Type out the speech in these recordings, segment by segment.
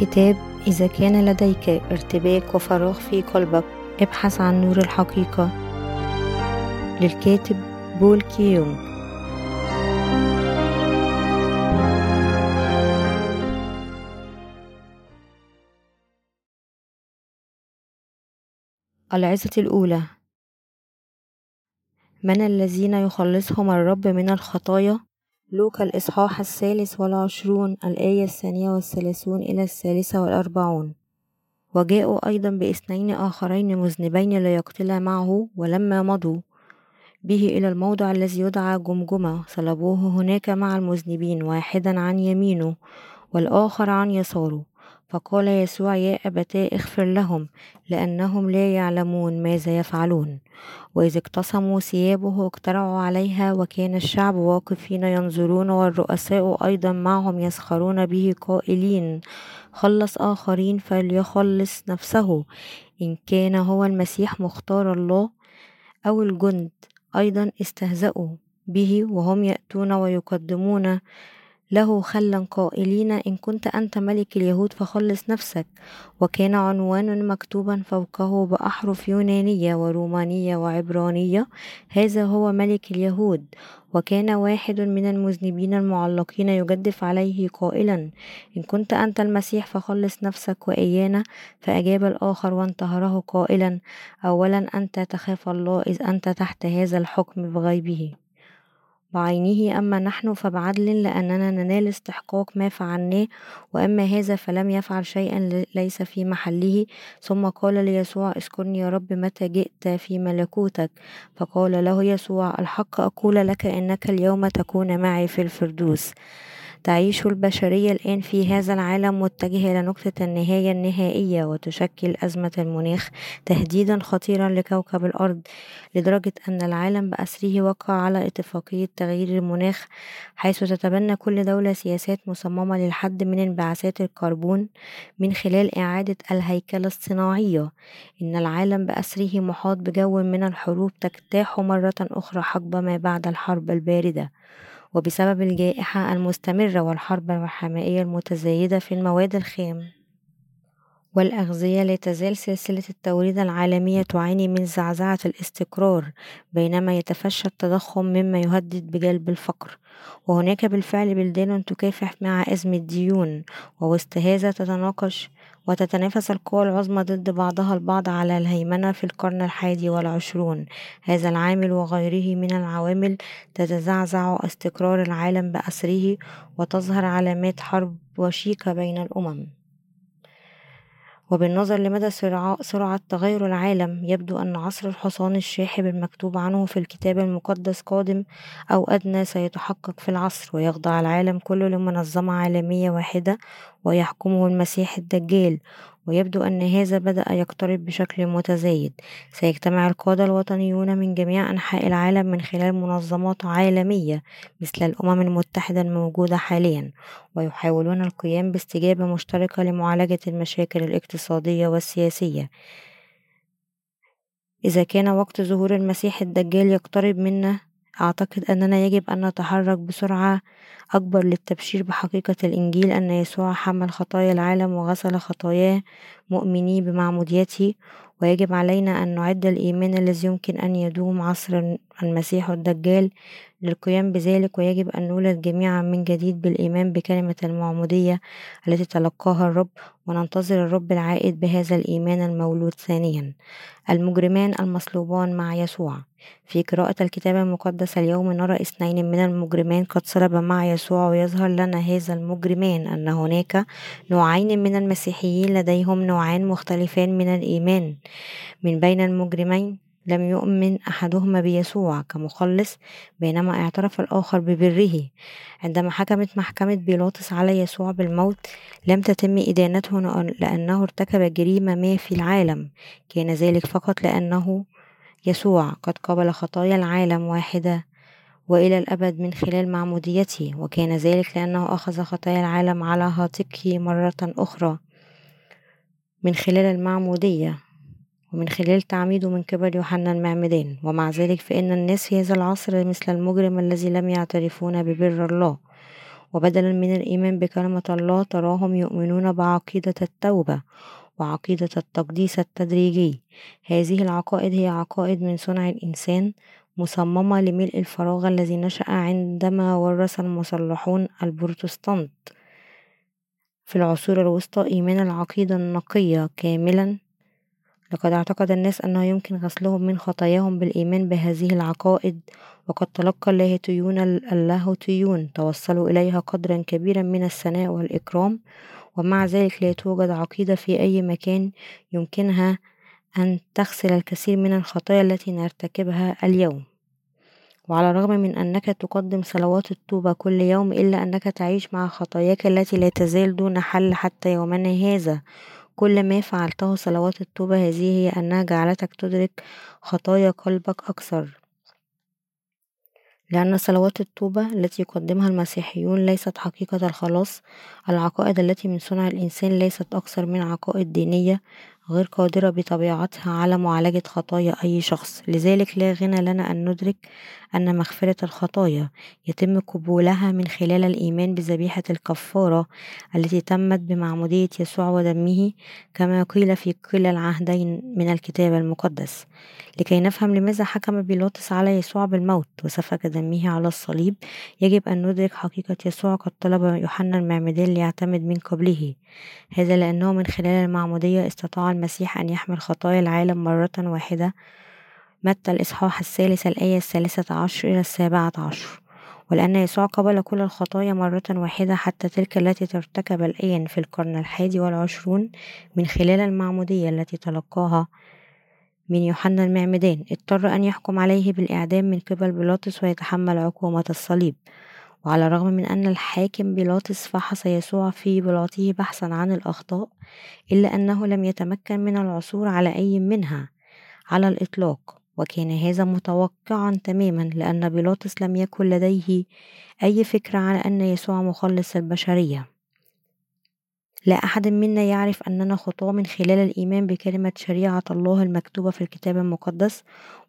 كتاب إذا كان لديك ارتباك وفراغ في قلبك ابحث عن نور الحقيقة. للكاتب بول كيونغ العظة الأولى. من الذين يخلصهم الرب من الخطايا؟ لوكا الإصحاح الثالث والعشرون الآية الثانية والثلاثون إلى الثالثة والأربعون. وجاءوا أيضا باثنين آخرين مذنبين ليقتلا معه ولما مضوا به إلى الموضع الذي يدعى جمجمة. صلبوه هناك مع المذنبين واحدا عن يمينه والآخر عن يساره. فقال يسوع يا أبتاه اغفر لهم لأنهم لا يعلمون ماذا يفعلون. وإذ اقتسموا ثيابه اقترعوا عليها وكان الشعب واقفين ينظرون والرؤساء أيضا معهم يسخرون به قائلين خلص آخرين فليخلص نفسه. إن كان هو المسيح مختار الله أو الجند أيضا استهزأوا به وهم يأتون ويقدمون له خلا قائلين إن كنت أنت ملك اليهود فخلص نفسك. وكان عنوان مكتوبا فوقه بأحرف يونانية ورومانية وعبرانية هذا هو ملك اليهود وكان واحد من المذنبين المعلقين يجدف عليه قائلا إن كنت أنت المسيح فخلص نفسك وإيانا فأجاب الآخر وانتهره قائلا أولا أنت تخاف الله إذ أنت تحت هذا الحكم بغيبه بعينه أما نحن فبعدل لأننا ننال استحقاق ما فعلناه وأما هذا فلم يفعل شيئا ليس في محله. ثم قال ليسوع اذكرني يا رب متى جئت في ملكوتك؟ فقال له يسوع الحق أقول لك إنك اليوم تكون معي في الفردوس. تعيش البشرية الآن في هذا العالم متجهة إلى نقطة النهاية النهائية وتشكل أزمة المناخ تهديدا خطيرا لكوكب الأرض لدرجة أن العالم بأسره وقع على اتفاقية تغيير المناخ حيث تتبنى كل دولة سياسات مصممة للحد من انبعاثات الكربون من خلال إعادة الهيكلة الصناعية. إن العالم بأسره محاط بجو من الحروب تجتاح مرة أخرى حقب ما بعد الحرب الباردة. وبسبب الجائحة المستمرة والحرب الحمائية المتزايدة في المواد الخام. والأغذية لا تزال سلسلة التوريد العالمية تعاني من زعزعة الاستقرار بينما يتفشى التضخم مما يهدد بجلب الفقر. وهناك بالفعل بلدان تكافح مع أزمة ديون ووسط هذا تتناقش وتتنافس القوى العظمى ضد بعضها البعض على الهيمنة في القرن الحادي والعشرون. هذا العامل وغيره من العوامل تتزعزع استقرار العالم بأسره وتظهر علامات حرب وشيكة بين الأمم. وبالنظر لمدى سرعة تغير العالم يبدو أن عصر الحصان الشاحب المكتوب عنه في الكتاب المقدس قادم أو أدنى سيتحقق في العصر ويخضع العالم كله لمنظمة عالمية واحدة ويحكمه المسيح الدجال. ويبدو أن هذا بدأ يقترب بشكل متزايد. سيجتمع القادة الوطنيون من جميع أنحاء العالم من خلال منظمات عالمية مثل الأمم المتحدة الموجودة حاليا ويحاولون القيام باستجابة مشتركة لمعالجة المشاكل الاقتصادية والسياسية. إذا كان وقت ظهور المسيح الدجال يقترب منا أعتقد أننا يجب أن نتحرك بسرعة أكبر للتبشير بحقيقة الإنجيل أن يسوع حمل خطايا العالم وغسل خطاياه مؤمني بمعموديته ويجب علينا أن نعد الإيمان الذي يمكن أن يدوم عصر المسيح الدجال للقيام بذلك ويجب أن نولد جميعا من جديد بالإيمان بكلمة المعمودية التي تلقاها الرب وننتظر الرب العائد بهذا الإيمان المولود ثانيا. المجرمان المصلوبان مع يسوع. في قراءة الكتاب المقدس اليوم نرى اثنين من المجرمان قد صلب مع يسوع ويظهر لنا هذا المجرمان أن هناك نوعين من المسيحيين لديهم نوعان مختلفان من الإيمان. من بين المجرمين لم يؤمن أحدهما بيسوع كمخلص بينما اعترف الآخر ببره. عندما حكمت محكمة بيلاطس على يسوع بالموت لم تتم إدانته لأنه ارتكب جريمة ما في العالم. كان ذلك فقط لأنه يسوع قد قبل خطايا العالم واحدة وإلى الأبد من خلال معموديته وكان ذلك لأنه أخذ خطايا العالم على هاتقه مرة أخرى من خلال المعمودية ومن خلال تعميده من قبل يوحنا المعمدان. ومع ذلك فإن الناس في هذا العصر مثل المجرم الذي لم يعترفون ببر الله. وبدلا من الإيمان بكلمة الله تراهم يؤمنون بعقيدة التوبة. وعقيدة التقديس التدريجي. هذه العقائد هي عقائد من صنع الإنسان مصممة لملء الفراغ الذي نشأ عندما ورث المصلحون البروتستانت. في العصور الوسطى إيمان العقيدة النقية كاملا. لقد اعتقد الناس أنه يمكن غسلهم من خطاياهم بالإيمان بهذه العقائد. وقد تلقى اللاهوتيون اللاهوتيون توصلوا إليها قدرا كبيرا من الثناء والإكرام. ومع ذلك لا توجد عقيدة في أي مكان يمكنها أن تغسل الكثير من الخطايا التي نرتكبها اليوم. وعلى الرغم من أنك تقدم صلوات التوبة كل يوم إلا أنك تعيش مع خطاياك التي لا تزال دون حل حتى يومنا هذا. كل ما فعلته صلوات التوبة هذه هي أنها جعلتك تدرك خطايا قلبك أكثر. لأن صلوات التوبة التي يقدمها المسيحيون ليست حقيقة الخلاص العقائد التي من صنع الإنسان ليست أكثر من عقائد دينية. غير قادرة بطبيعتها على معالجة خطايا أي شخص. لذلك لا غنى لنا أن ندرك أن مغفرة الخطايا يتم قبولها من خلال الإيمان بذبيحة الكفارة التي تمت بمعمودية يسوع ودمه كما قيل في كلا العهدين من الكتاب المقدس. لكي نفهم لماذا حكم بيلاطس على يسوع بالموت وسفك دمه على الصليب يجب أن ندرك حقيقة يسوع قد طلب يوحنا المعمدان ليعتمد من قبله. هذا لأنه من خلال المعمودية استطاع المسيح أن يحمل خطايا العالم مرة واحدة. متى الإصحاح الثالث الآية الثالثة عشر إلى السابعة عشر؟ ولأن يسوع قبل كل الخطايا مرة واحدة حتى تلك التي ترتكب الآن في القرن الحادي والعشرون من خلال المعمودية التي تلقاها من يوحنا المعمدان. اضطر أن يحكم عليه بالإعدام من قبل بيلاطس ويتحمل عقوبة الصليب. وعلى الرغم من أن الحاكم بيلاطس فحص يسوع في بلاطه بحثا عن الأخطاء إلا أنه لم يتمكن من العثور على أي منها على الإطلاق. وكان هذا متوقعا تماما لأن بيلاطس لم يكن لديه أي فكرة عن أن يسوع مخلص البشرية. لا أحد منا يعرف أننا خطاة من خلال الإيمان بكلمة شريعة الله المكتوبة في الكتاب المقدس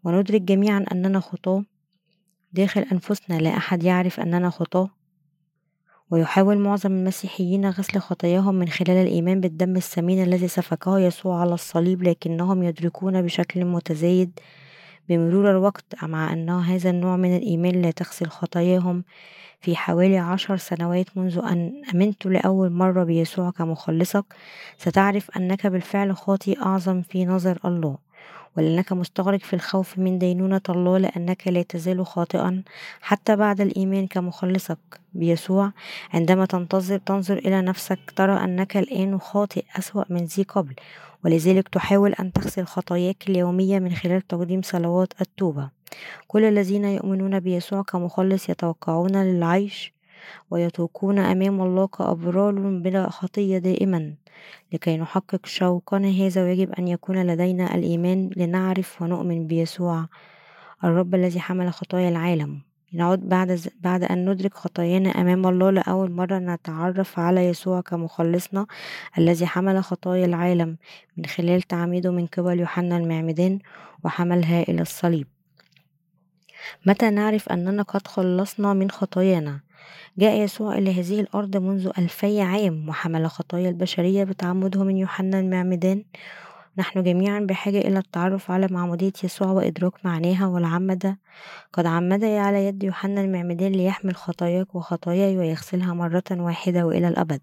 وندرك جميعا أننا خطاة داخل أنفسنا لا أحد يعرف أننا خطاة. ويحاول معظم المسيحيين غسل خطاياهم من خلال الإيمان بالدم الثمين الذي سفكه يسوع على الصليب لكنهم يدركون بشكل متزايد بمرور الوقت مع أن هذا النوع من الإيمان لا تغسل خطاياهم في حوالي عشر سنوات منذ أن أمنت لأول مرة بيسوع كمخلصك. ستعرف أنك بالفعل خاطئ أعظم في نظر الله. ولأنك مستغرق في الخوف من دينونة الله لأنك لا تزال خاطئا حتى بعد الإيمان كمخلصك؟ بيسوع عندما تنتظر تنظر إلى نفسك ترى أنك الآن خاطئ أسوأ من ذي قبل ولذلك تحاول أن تغسل خطاياك اليومية من خلال تقديم صلوات التوبة. كل الذين يؤمنون بيسوع كمخلص يتوقعون للعيش ويتوقون أمام الله كأبرار بلا خطية دائما. لكي نحقق شوقنا هذا ويجب أن يكون لدينا الإيمان لنعرف ونؤمن بيسوع الرب الذي حمل خطايا العالم. نعود بعد بعد أن ندرك خطايانا أمام الله لأول مرة نتعرف على يسوع كمخلصنا الذي حمل خطايا العالم من خلال تعميده من قبل يوحنا المعمدان وحملها إلى الصليب. متى نعرف أننا قد خلصنا من خطايانا؟ جاء يسوع إلى هذه الأرض منذ ألفي عام وحمل خطايا البشرية بتعمده من يوحنا المعمدان. نحن جميعا بحاجة إلى التعرف على معمودية يسوع وإدراك معناها والعمد. قد عمد على يد يوحنا المعمدان ليحمل خطاياك وخطاياي ويغسلها مرة واحدة وإلى الأبد.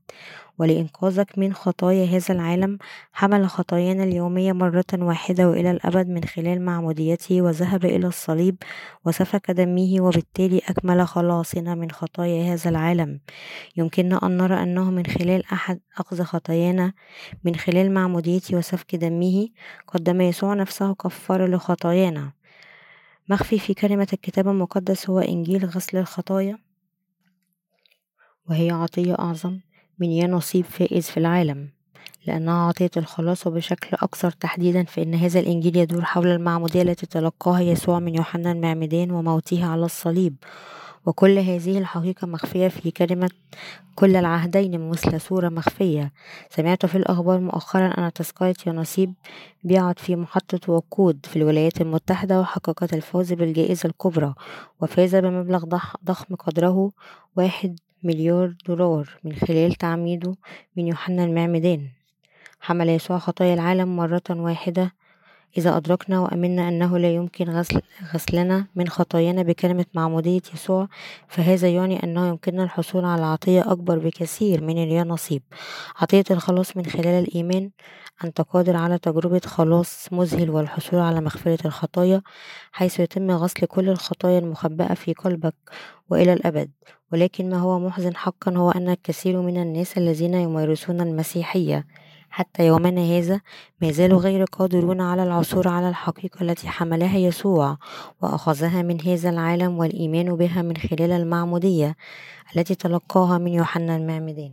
ولإنقاذك من خطايا هذا العالم حمل خطايانا اليومية مرة واحدة وإلى الأبد من خلال معموديته وذهب إلى الصليب وسفك دمه وبالتالي أكمل خلاصنا من خطايا هذا العالم. يمكننا أن نرى أنه من خلال أحد أخذ خطايانا من خلال معموديته وسفك دمه قدم يسوع نفسه كفارة لخطايانا. مخفي في كلمة الكتاب المقدس هو إنجيل غسل الخطايا. وهي عطية أعظم. من يا نصيب فائز في العالم لأنها عطية الخلاص وبشكل أكثر تحديدا فإن هذا الإنجيل يدور حول المعمودية التي تلقاها يسوع من يوحنا المعمدان وموته على الصليب. وكل هذه الحقيقة مخفية في كلمة كل العهدين مثل صورة مخفية. سمعت في الأخبار مؤخرا أن تذكرة نصيب بيعت في محطة وقود في الولايات المتحدة وحققت الفوز بالجائزة الكبرى وفاز بمبلغ ضخم قدره واحد مليار دولار من خلال تعميده من يوحنا المعمدان. حمل يسوع خطايا العالم مرة واحدة. إذا أدركنا وأمنا أنه لا يمكن غسل غسلنا من خطايانا بكلمة معمودية يسوع فهذا يعني أنه يمكننا الحصول على عطية أكبر بكثير من اليا نصيب. عطية الخلاص من خلال الإيمان أنت قادر على تجربة خلاص مذهل والحصول على مغفرة الخطايا حيث يتم غسل كل الخطايا المخبأة في قلبك وإلى الأبد. ولكن ما هو محزن حقا هو أن الكثير من الناس الذين يمارسون المسيحية حتى يومنا هذا ما زالوا غير قادرون على العثور على الحقيقة التي حملها يسوع وأخذها من هذا العالم والإيمان بها من خلال المعمودية التي تلقاها من يوحنا المعمدان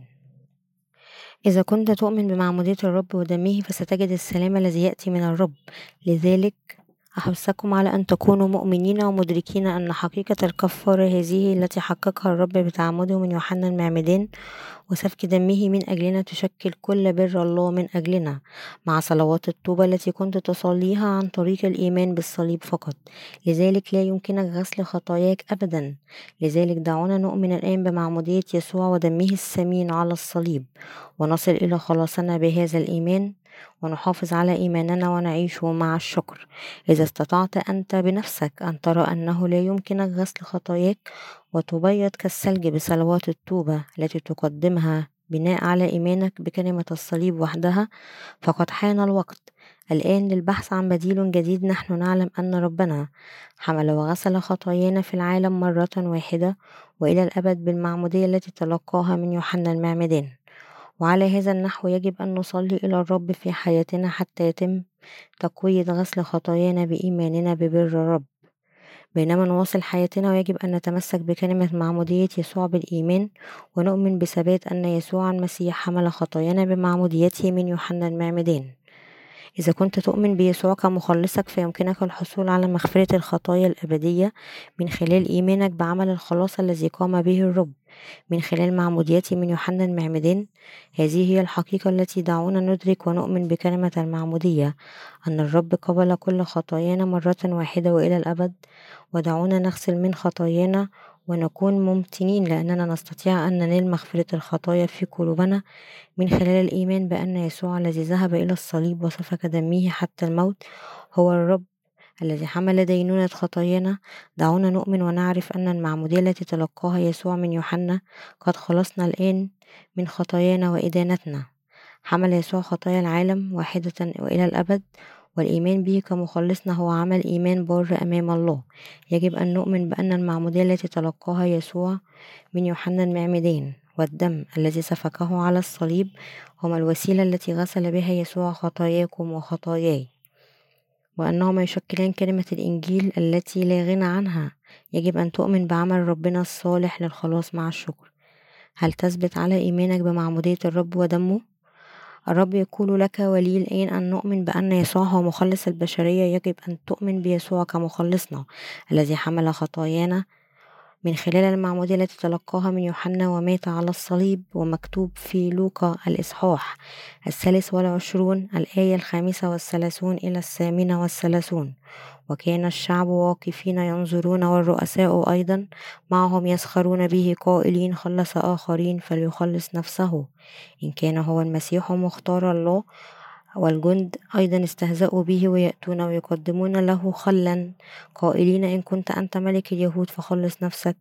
إذا كنت تؤمن بمعمودية الرب ودمه فستجد السلام الذي يأتي من الرب. لذلك أحثكم على أن تكونوا مؤمنين ومدركين أن حقيقة الكفارة هذه التي حققها الرب بتعمده من يوحنا المعمدان وسفك دمه من أجلنا تشكل كل بر الله من أجلنا مع صلوات الطوبة التي كنت تصليها عن طريق الإيمان بالصليب فقط. لذلك لا يمكنك غسل خطاياك أبدا. لذلك دعونا نؤمن الآن بمعمودية يسوع ودمه الثمين على الصليب ونصل إلى خلاصنا بهذا الإيمان. ونحافظ على إيماننا ونعيش مع الشكر. إذا استطعت أنت بنفسك أن ترى أنه لا يمكنك غسل خطاياك وتبيض كالثلج بصلوات التوبة التي تقدمها بناء على إيمانك بكلمة الصليب وحدها فقد حان الوقت. الآن للبحث عن بديل جديد نحن نعلم أن ربنا حمل وغسل خطايانا في العالم مرة واحدة وإلى الأبد بالمعمودية التي تلقاها من يوحنا المعمدان. وعلى هذا النحو يجب أن نصلي إلى الرب في حياتنا حتى يتم تقوية غسل خطايانا بإيماننا ببر الرب. بينما نواصل حياتنا ويجب أن نتمسك بكلمة معمودية يسوع بالإيمان ونؤمن بثبات أن يسوع المسيح حمل خطايانا بمعموديته من يوحنا المعمدان. إذا كنت تؤمن بيسوع كمخلصك فيمكنك الحصول على مغفرة الخطايا الأبدية من خلال إيمانك بعمل الخلاص الذي قام به الرب. من خلال معموديتي من يوحنا المعمدان. هذه هي الحقيقة التي دعونا ندرك ونؤمن بكلمة المعمودية أن الرب قبل كل خطايانا مرة واحدة وإلى الأبد ودعونا نغسل من خطايانا ونكون ممتنين لأننا نستطيع أن ننال مغفرة الخطايا في قلوبنا من خلال الإيمان بأن يسوع الذي ذهب إلى الصليب وسفك دمه حتى الموت هو الرب الذي حمل دينونة خطايانا. دعونا نؤمن ونعرف أن المعمودية التي تلقاها يسوع من يوحنا قد خلصنا الآن من خطايانا وإدانتنا. حمل يسوع خطايا العالم واحدة وإلى الأبد والإيمان به كمخلصنا هو عمل إيمان بار أمام الله. يجب أن نؤمن بأن المعمودية التي تلقاها يسوع من يوحنا المعمدان والدم الذي سفكه على الصليب هما الوسيلة التي غسل بها يسوع خطاياكم وخطاياي. وأنهما يشكلان كلمة الإنجيل التي لا غنى عنها. يجب أن تؤمن بعمل ربنا الصالح للخلاص مع الشكر. هل تثبت على إيمانك بمعمودية الرب ودمه؟ الرب يقول لك ولي الآن أن نؤمن بأن يسوع هو مخلص البشرية؟ يجب أن تؤمن بيسوع كمخلصنا الذي حمل خطايانا من خلال المعمودية التي تلقاها من يوحنا ومات على الصليب ومكتوب في لوقا الإصحاح الثالث والعشرون الآية الخامسة والثلاثون إلى الثامنة والثلاثون. وكان الشعب واقفين ينظرون والرؤساء أيضا معهم يسخرون به قائلين خلص آخرين فليخلص نفسه. إن كان هو المسيح مختار الله والجند أيضا استهزأوا به ويأتون ويقدمون له خلا. قائلين إن كنت أنت ملك اليهود فخلص نفسك.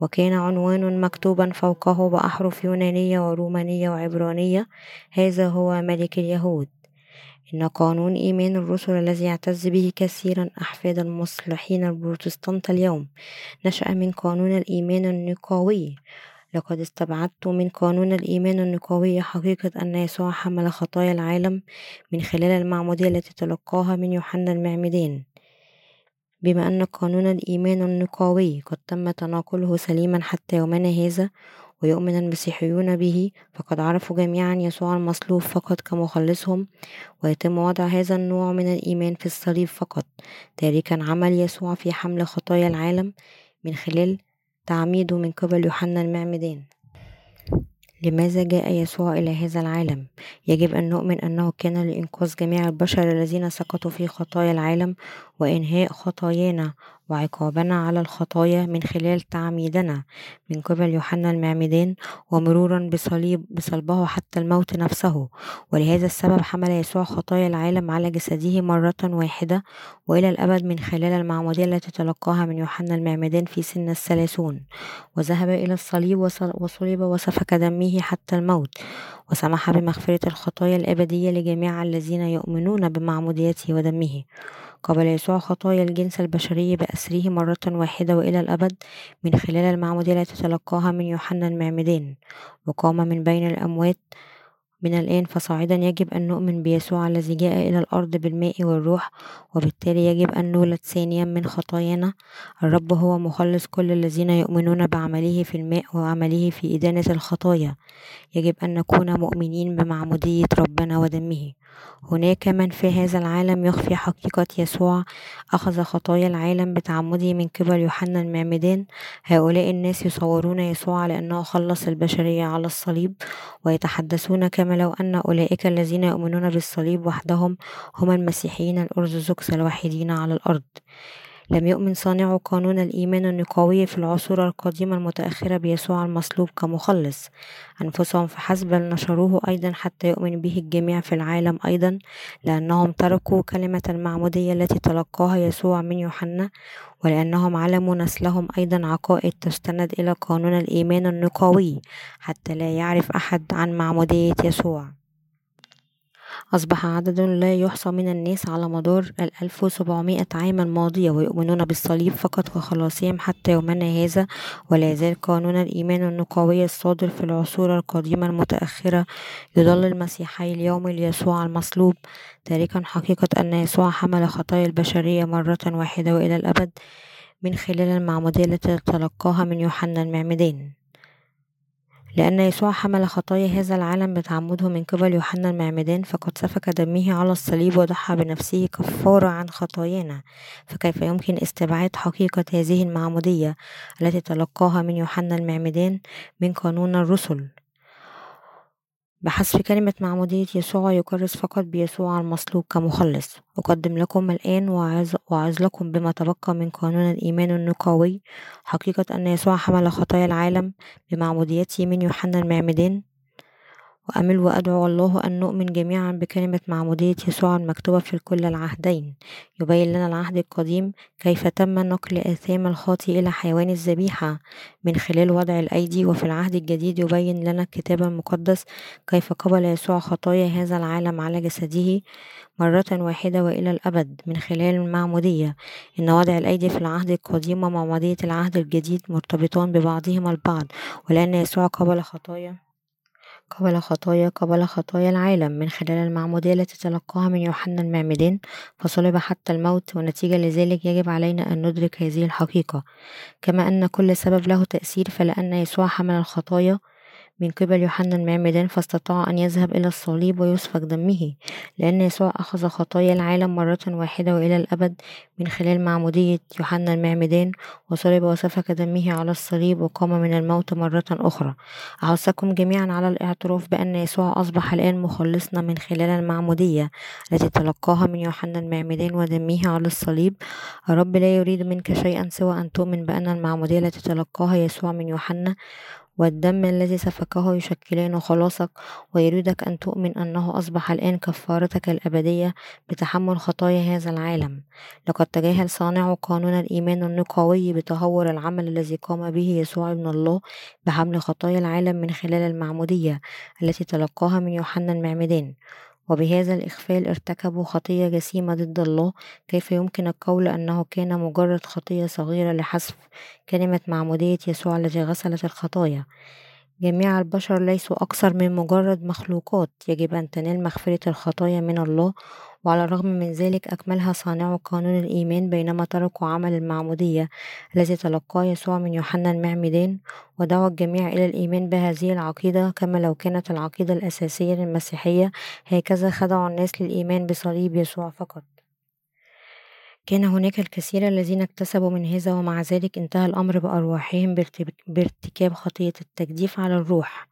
وكان عنوان مكتوبا فوقه بأحرف يونانية ورومانية وعبرانية. هذا هو ملك اليهود. إن قانون إيمان الرسل الذي يعتز به كثيرا أحفاد المصلحين البروتستانت اليوم. نشأ من قانون الإيمان النقاوي. لقد استبعدت من قانون الإيمان النقاوي حقيقة أن يسوع حمل خطايا العالم من خلال المعمودية التي تلقاها من يوحنا المعمدان بما أن قانون الإيمان النقاوي قد تم تناقله سليما حتى يومنا هذا ويؤمن المسيحيون به فقد عرفوا جميعا يسوع المصلوب فقط كمخلصهم ويتم وضع هذا النوع من الإيمان في الصليب فقط تاركا عمل يسوع في حمل خطايا العالم من خلال تعميده من قبل يوحنا المعمدان لماذا جاء يسوع إلى هذا العالم؟ يجب أن نؤمن أنه كان لإنقاذ جميع البشر الذين سقطوا في خطايا العالم وإنهاء خطايانا وعقابنا على الخطايا من خلال تعميدنا من قبل يوحنا المعمدان ومرورا بصليب بصلبه حتى الموت نفسه. ولهذا السبب حمل يسوع خطايا العالم على جسده مرة واحدة وإلى الأبد من خلال المعمودية التي تلقاها من يوحنا المعمدان في سن الثلاثون. وذهب إلى الصليب وصلب وسفك دمه حتى الموت. وسمح بمغفرة الخطايا الأبدية لجميع الذين يؤمنون بمعموديته ودمه. قبل يسوع خطايا الجنس البشري بأسره مرة واحدة وإلى الأبد من خلال المعمودية التي تلقاها من يوحنا المعمدان وقام من بين الأموات من الآن فصاعدا يجب أن نؤمن بيسوع الذي جاء إلى الأرض بالماء والروح وبالتالي يجب أن نولد ثانيا من خطايانا. الرب هو مخلص كل الذين يؤمنون بعمله في الماء وعمله في إدانة الخطايا. يجب أن نكون مؤمنين بمعمودية ربنا ودمه. هناك من في هذا العالم يخفي حقيقة يسوع. أخذ خطايا العالم بتعمده من قبل يوحنا المعمدان. هؤلاء الناس يصورون يسوع على أنه خلص البشرية على الصليب ويتحدثون كما لو أن أولئك الذين يؤمنون بالصليب وحدهم هم المسيحيين الأرثوذكس الوحيدين على الأرض. لم يؤمن صانع قانون الإيمان النقاوي في العصور القديمة المتأخرة بيسوع المصلوب كمخلص. أنفسهم فحسب بل نشروه أيضا حتى يؤمن به الجميع في العالم أيضا لأنهم تركوا كلمة المعمودية التي تلقاها يسوع من يوحنا ولأنهم علموا نسلهم أيضا عقائد تستند إلى قانون الإيمان النقاوي حتى لا يعرف أحد عن معمودية يسوع. أصبح عدد لا يحصى من الناس على مدار الألف وسبعمائة عام الماضية ويؤمنون بالصليب فقط وخلاصهم حتى يومنا هذا ولا يزال قانون الإيمان النقاوي الصادر في العصور القديمة المتأخرة. يضل المسيحي اليوم ليسوع المصلوب تاركا حقيقة أن يسوع حمل خطايا البشرية مرة واحدة وإلى الأبد من خلال المعمودية التي تلقاها من يوحنا المعمدان. لأن يسوع حمل خطايا هذا العالم بتعمده من قبل يوحنا المعمدان فقد سفك دمه على الصليب وضحى بنفسه كفارة عن خطايانا. فكيف يمكن استبعاد حقيقة هذه المعمودية التي تلقاها من يوحنا المعمدان من قانون الرسل؟ بحذف كلمة معمودية يسوع يكرس فقط بيسوع المصلوب كمخلص. أقدم لكم الآن وأعظ لكم بما تبقى من قانون الإيمان النقاوي حقيقة أن يسوع حمل خطايا العالم بمعموديته من يوحنا المعمدان وأمل وأدعو الله أن نؤمن جميعا بكلمة معمودية يسوع المكتوبة في كل العهدين. يبين لنا العهد القديم كيف تم نقل آثام الخاطي إلى حيوان الذبيحة. من خلال وضع الأيدي وفي العهد الجديد يبين لنا الكتاب المقدس كيف قبل يسوع خطايا هذا العالم على جسده مرة واحدة وإلى الأبد. من خلال المعمودية إن وضع الأيدي في العهد القديم ومعمودية العهد الجديد مرتبطان ببعضهما البعض ولأن يسوع قبل خطايا قبل خطايا قبل خطايا العالم من خلال المعمودية التي تلقاها من يوحنا المعمدان فصلب حتى الموت ونتيجة لذلك يجب علينا أن ندرك هذه الحقيقة. كما أن كل سبب له تأثير فلأن يسوع حمل الخطايا من قبل يوحنا المعمدان فاستطاع أن يذهب إلى الصليب ويسفك دمه لأن يسوع أخذ خطايا العالم مرة واحدة وإلى الأبد من خلال معمودية يوحنا المعمدان وصلب وسفك دمه على الصليب وقام من الموت مرة أخرى. أحثكم جميعا على الاعتراف بأن يسوع أصبح الآن مخلصنا من خلال المعمودية التي تلقاها من يوحنا المعمدان ودمه على الصليب. الرب لا يريد منك شيئا سوى أن تؤمن بأن المعمودية التي تلقاها يسوع من يوحنا والدم الذي سفكه يشكلان خلاصك ويريدك أن تؤمن أنه أصبح الآن كفارتك الأبدية بتحمل خطايا هذا العالم. لقد تجاهل صانع قانون الإيمان النقاوي بتهور العمل الذي قام به يسوع ابن الله بحمل خطايا العالم من خلال المعمودية التي تلقاها من يوحنا المعمدان. وبهذا الإغفال ارتكبوا خطية جسيمة ضد الله كيف يمكن القول أنه كان مجرد خطية صغيرة لحذف كلمة معمودية يسوع التي غسلت الخطايا؟ جميع البشر ليسوا أكثر من مجرد مخلوقات يجب أن تنال مغفرة الخطايا من الله وعلى الرغم من ذلك أكملها صانعو قانون الإيمان بينما تركوا عمل المعمودية الذي تلقاه يسوع من يوحنا المعمدان ودعوا الجميع إلى الإيمان بهذه العقيدة كما لو كانت العقيدة الأساسية للمسيحية هكذا خدعوا الناس للإيمان بصليب يسوع فقط. كان هناك الكثير الذين اكتسبوا من هذا ومع ذلك انتهى الأمر بأرواحهم بارتكاب خطية التجديف على الروح.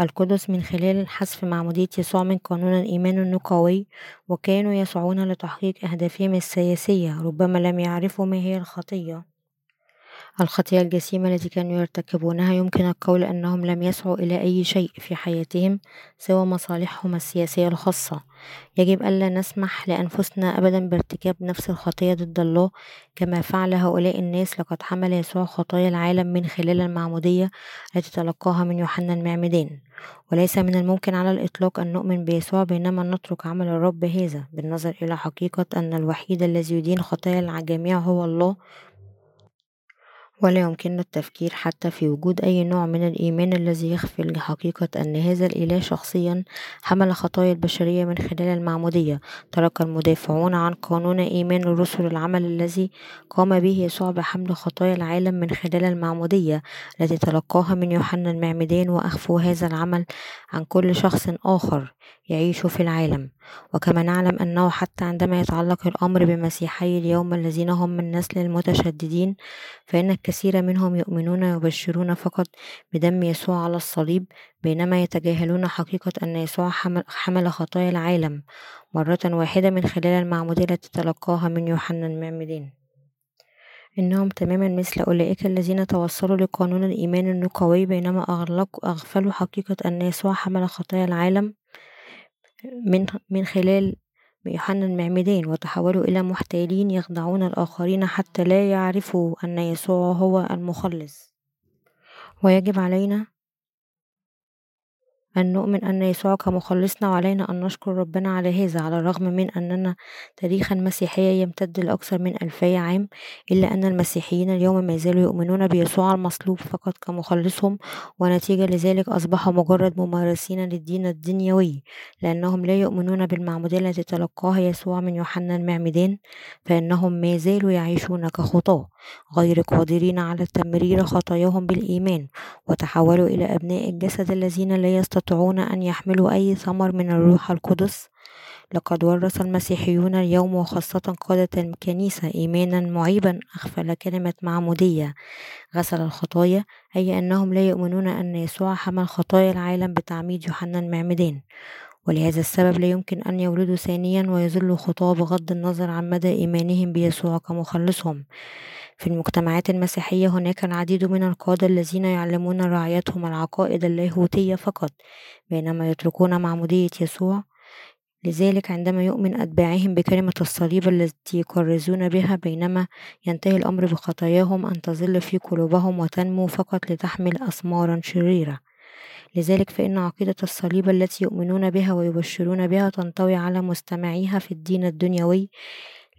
القدس من خلال حذف معمودية يسوع من قانون الإيمان النقوي وكانوا يسعون لتحقيق أهدافهم السياسية ربما لم يعرفوا ما هي الخطية. الخطية الجسيمة التي كانوا يرتكبونها يمكن القول أنهم لم يسعوا إلى أي شيء في حياتهم سوى مصالحهم السياسية الخاصة. يجب ألا نسمح لأنفسنا أبدا بارتكاب نفس الخطية ضد الله كما فعل هؤلاء الناس لقد حمل يسوع خطايا العالم من خلال المعمودية التي تلقاها من يوحنا المعمدان. وليس من الممكن على الإطلاق أن نؤمن بيسوع بينما نترك عمل الرب هذا بالنظر إلى حقيقة أن الوحيد الذي يدين خطايا الجميع هو الله ولا يمكننا التفكير حتى في وجود أي نوع من الإيمان الذي يخفي حقيقة أن هذا الإله شخصيا حمل خطايا البشرية من خلال المعمودية. ترك المدافعون عن قانون إيمان الرسل العمل الذي قام به يسوع بحمل خطايا العالم من خلال المعمودية التي تلقاها من يوحنا المعمدان وأخفوا هذا العمل عن كل شخص آخر. يعيش في العالم. وكما نعلم أنه حتى عندما يتعلق الأمر بمسيحي اليوم الذين هم من نسل المتشددين فإن الكثير منهم يؤمنون ويبشرون فقط بدم يسوع على الصليب بينما يتجاهلون حقيقة أن يسوع حمل خطايا العالم مرة واحدة من خلال المعمودية التي تلقاها من يوحنا المعمدان إنهم تماما مثل أولئك الذين توصلوا لقانون الإيمان النقوي بينما أغفلوا حقيقة أن يسوع حمل خطايا العالم من من خلال يوحنا المعمدان وتحولوا إلى محتالين يخدعون الآخرين حتى لا يعرفوا أن يسوع هو المخلص. ويجب علينا أن نؤمن أن يسوع كمخلصنا وعلينا أن نشكر ربنا على هذا على الرغم من أننا تاريخ المسيحية يمتد لأكثر من ألفي عام إلا أن المسيحيين اليوم ما زالوا يؤمنون بيسوع المصلوب فقط كمخلصهم ونتيجة لذلك أصبحوا مجرد ممارسين للدين الدنيوي لأنهم لا يؤمنون بالمعمودية التي تلقاها يسوع من يوحنا المعمدان فإنهم ما زالوا يعيشون كخطاة. غير قادرين على تمرير خطاياهم بالإيمان وتحولوا إلى أبناء الجسد الذين لا يستطيعون أن يحملوا أي ثمر من الروح القدس. لقد ورث المسيحيون اليوم وخاصة قادة الكنيسة إيمانا معيبا أغفل كلمة معمودية. غسل الخطايا أي أنهم لا يؤمنون أن يسوع حمل خطايا العالم بتعميد يوحنا المعمدان ولهذا السبب لا يمكن أن يولدوا ثانيا ويظلوا خطاة بغض النظر عن مدى إيمانهم بيسوع كمخلصهم. في المجتمعات المسيحية هناك العديد من القادة الذين يعلمون رعايتهم العقائد اللاهوتية فقط بينما يتركون معمودية يسوع. لذلك عندما يؤمن أتباعهم بكلمة الصليب التي يكرزون بها بينما ينتهي الأمر بخطاياهم أن تظل في قلوبهم وتنمو فقط لتحمل أثمارا شريرة. لذلك فإن عقيدة الصليب التي يؤمنون بها ويبشرون بها تنطوي على مستمعيها في الدين الدنيوي.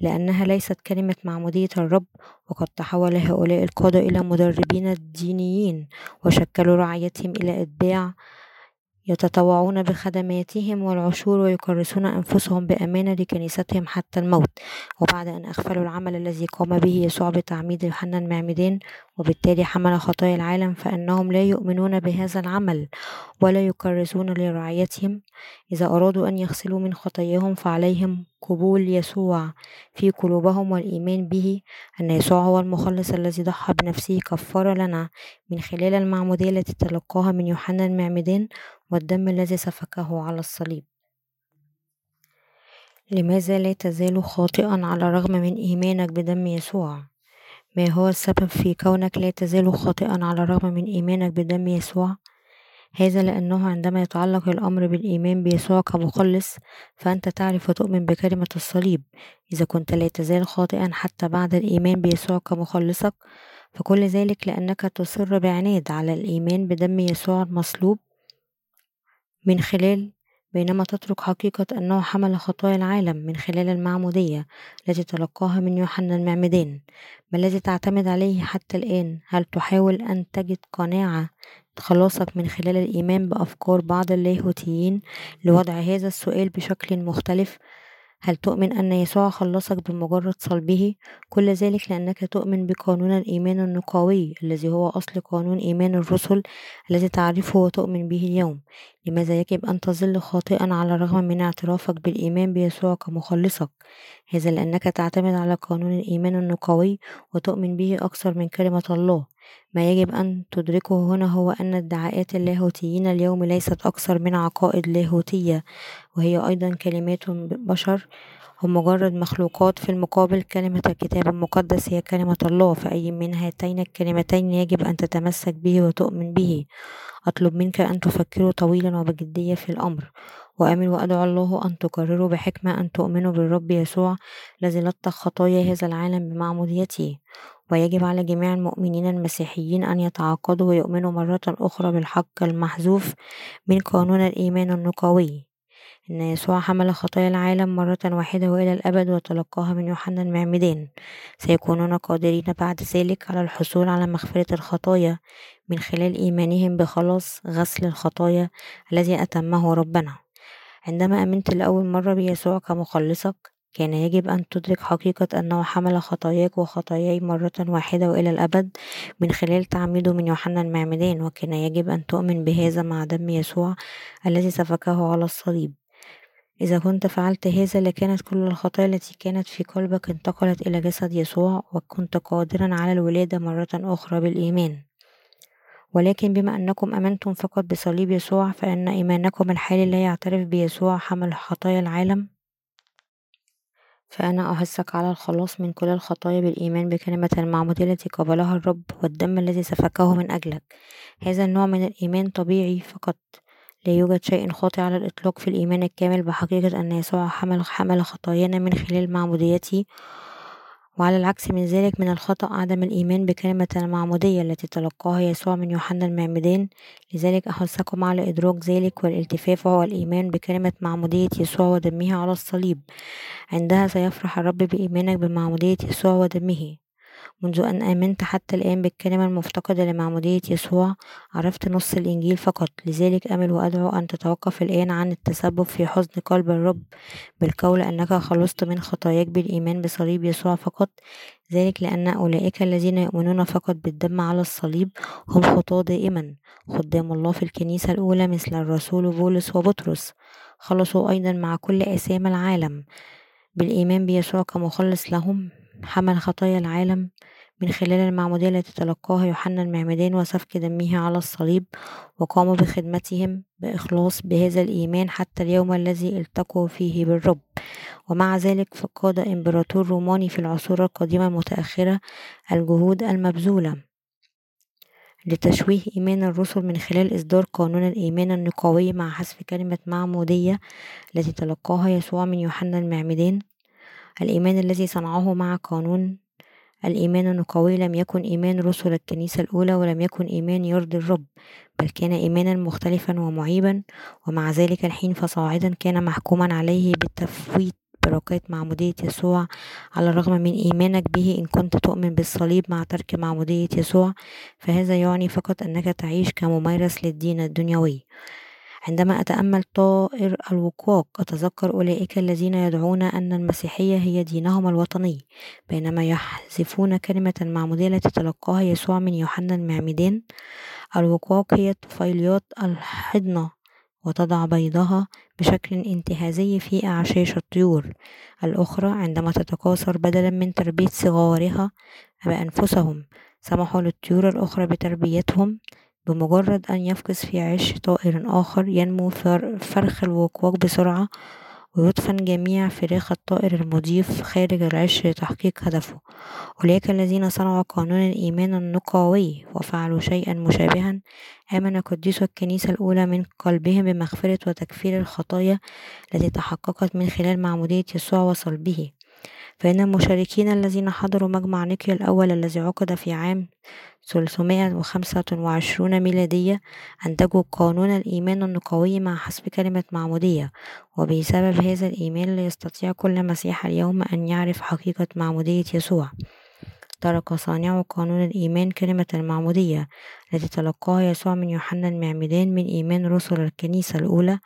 لأنها ليست كلمة معمودية الرب وقد تحول هؤلاء القادة إلى مدربين دينيين وشكلوا رعيتهم إلى أتباع يتطوعون بخدماتهم والعشور ويكرسون أنفسهم بأمانة لكنيستهم حتى الموت وبعد أن أغفلوا العمل الذي قام به يسوع بتعميد يوحنا المعمدان وبالتالي حمل خطايا العالم فإنهم لا يؤمنون بهذا العمل ولا يكرسون لرعيتهم. إذا أرادوا أن يغسلوا من خطاياهم فعليهم قبول يسوع في قلوبهم والإيمان به أن يسوع هو المخلص الذي ضحى بنفسه كفارة لنا من خلال المعمودية التي تلقاها من يوحنا المعمدان والدم الذي سفكه على الصليب لماذا لا تزال خاطئا على الرغم من إيمانك بدم يسوع؟ ما هو السبب في كونك لا تزال خاطئا على الرغم من إيمانك بدم يسوع؟ هذا لأنه عندما يتعلق الأمر بالإيمان بيسوع كمخلص فأنت تعرف وتؤمن بكلمة الصليب إذا كنت لا تزال خاطئا حتى بعد الإيمان بيسوع كمخلصك فكل ذلك لأنك تصر بعناد على الإيمان بدم يسوع المصلوب من خلال بينما تترك حقيقة أنه حمل خطايا العالم من خلال المعمودية التي تلقاها من يوحنا المعمدان. ما الذي تعتمد عليه حتى الآن؟ هل تحاول أن تجد قناعة خلاصك من خلال الإيمان بأفكار بعض اللاهوتيين لوضع هذا السؤال بشكل مختلف؟ هل تؤمن أن يسوع خلصك بمجرد صلبه؟ كل ذلك لأنك تؤمن بقانون الإيمان النقاوي الذي هو أصل قانون إيمان الرسل الذي تعرفه وتؤمن به اليوم. لماذا يجب أن تظل خاطئا على الرغم من اعترافك بالإيمان بيسوع كمخلصك؟ هذا لأنك تعتمد على قانون الإيمان النقاوي وتؤمن به أكثر من كلمة الله. ما يجب أن تدركه هنا هو أن ادعاءات اللاهوتيين اليوم ليست أكثر من عقائد لاهوتية وهي أيضا كلمات بشر هم مجرد مخلوقات في المقابل كلمة الكتاب المقدس هي كلمة الله فأي من هاتين الكلمتين يجب أن تتمسك به وتؤمن به. أطلب منك أن تفكروا طويلا وبجدية في الأمر. وأمن وأدعو الله أن تقرروا بحكمة أن تؤمنوا بالرب يسوع الذي لطخ خطايا هذا العالم بمعموديته. ويجب على جميع المؤمنين المسيحيين أن يتعاقدوا ويؤمنوا مرة أخرى بالحق المحذوف من قانون الإيمان النقوي. إن يسوع حمل خطايا العالم مرة واحدة وإلى الأبد وتلقاها من يوحنا المعمدان سيكونون قادرين بعد ذلك على الحصول على مغفرة الخطايا من خلال إيمانهم بخلاص غسل الخطايا الذي أتمه ربنا. عندما آمنت لأول مرة بيسوع كمخلصك كان يجب أن تدرك حقيقة أنه حمل خطاياك وخطاياي مرة واحدة وإلى الأبد من خلال تعميده من يوحنا المعمدان وكان يجب أن تؤمن بهذا مع دم يسوع الذي سفكه على الصليب. إذا كنت فعلت هذا لكانت كل الخطايا التي كانت في قلبك انتقلت إلى جسد يسوع وكنت قادرا على الولادة مرة أخرى بالإيمان. ولكن بما أنكم أمنتم فقط بصليب يسوع فإن إيمانكم الحالي لا يعترف بيسوع حمل خطايا العالم. فأنا أحثك على الخلاص من كل الخطايا بالإيمان بكلمة المعمودية التي قبلها الرب والدم الذي سفكه من أجلك. هذا النوع من الإيمان طبيعي فقط. لا يوجد شيء خاطئ على الإطلاق في الإيمان الكامل بحقيقة أن يسوع حمل حمل خطايانا من خلال معموديته وعلى العكس من ذلك من الخطأ عدم الإيمان بكلمة المعمودية التي تلقاها يسوع من يوحنا المعمدان لذلك أحثكم على إدراك ذلك والالتفاف هو الإيمان بكلمة معمودية يسوع ودمه على الصليب. عندها سيفرح الرب بإيمانك بمعمودية يسوع ودمه. منذ أن آمنت حتى الآن بالكلمة المفتقدة لمعمودية يسوع عرفت نص الإنجيل فقط. لذلك أمل وأدعو أن تتوقف الآن عن التسبب في حزن قلب الرب بالقول أنك خلصت من خطاياك بالإيمان بصليب يسوع فقط. ذلك لأن أولئك الذين يؤمنون فقط بالدم على الصليب هم خطاة دائما. خدام الله في الكنيسة الأولى مثل الرسول بولس وبطرس. خلصوا أيضا مع كل آثام العالم بالإيمان بيسوع كمخلص لهم. حمل خطايا العالم. من خلال المعمودية التي تلقاها يوحنا المعمدان وسفك دمه على الصليب وقاموا بخدمتهم بإخلاص بهذا الإيمان حتى اليوم الذي التقوا فيه بالرب. ومع ذلك فقاد إمبراطور روماني في العصور القديمة المتأخرة الجهود المبذولة لتشويه إيمان الرسل من خلال إصدار قانون الإيمان النقاوي مع حذف كلمة معمودية التي تلقاها يسوع من يوحنا المعمدان. الإيمان الذي صنعه مع قانون الإيمان النقوي لم يكن إيمان رسل الكنيسة الأولى ولم يكن إيمان يرضي الرب بل كان إيمانا مختلفا ومعيبا ومع ذلك الحين فصاعدا كان محكوما عليه بالتفويت بركات معمودية يسوع على الرغم من إيمانك به إن كنت تؤمن بالصليب مع ترك معمودية يسوع فهذا يعني فقط أنك تعيش كممارس للدين الدنيوي. عندما أتأمل طائر الوقواق أتذكر أولئك الذين يدعون أن المسيحية هي دينهم الوطني بينما يحذفون كلمة المعمودية التي تلقاها يسوع من يوحنا المعمدان الوقواق هي الطفيليات الحضنة وتضع بيضها بشكل انتهازي في أعشاش الطيور. الأخرى عندما تتكاثر بدلا من تربية صغارها بأنفسهم سمحوا للطيور الأخرى بتربيتهم. بمجرد أن يفقس في عش طائر آخر ينمو فرخ الوقواق بسرعة ويدفن جميع فراخ الطائر المضيف خارج العش لتحقيق هدفه. أولئك الذين صنعوا قانون الإيمان النقاوي وفعلوا شيئا مشابها. آمن قديسو الكنيسة الأولى من قلبهم بمغفرة وتكفير الخطايا التي تحققت من خلال معمودية يسوع وصلبه. فإن المشاركين الذين حضروا مجمع نيقيا الأول الذي عقد في عام 325 ميلادية أنتجوا قانون الإيمان النقوي مع حسب كلمة معمودية وبسبب هذا الإيمان لا يستطيع كل مسيح اليوم أن يعرف حقيقة معمودية يسوع. ترك صانع قانون الإيمان كلمة المعمودية التي تلقاها يسوع من يوحنا المعمدان من إيمان رسل الكنيسة الأولى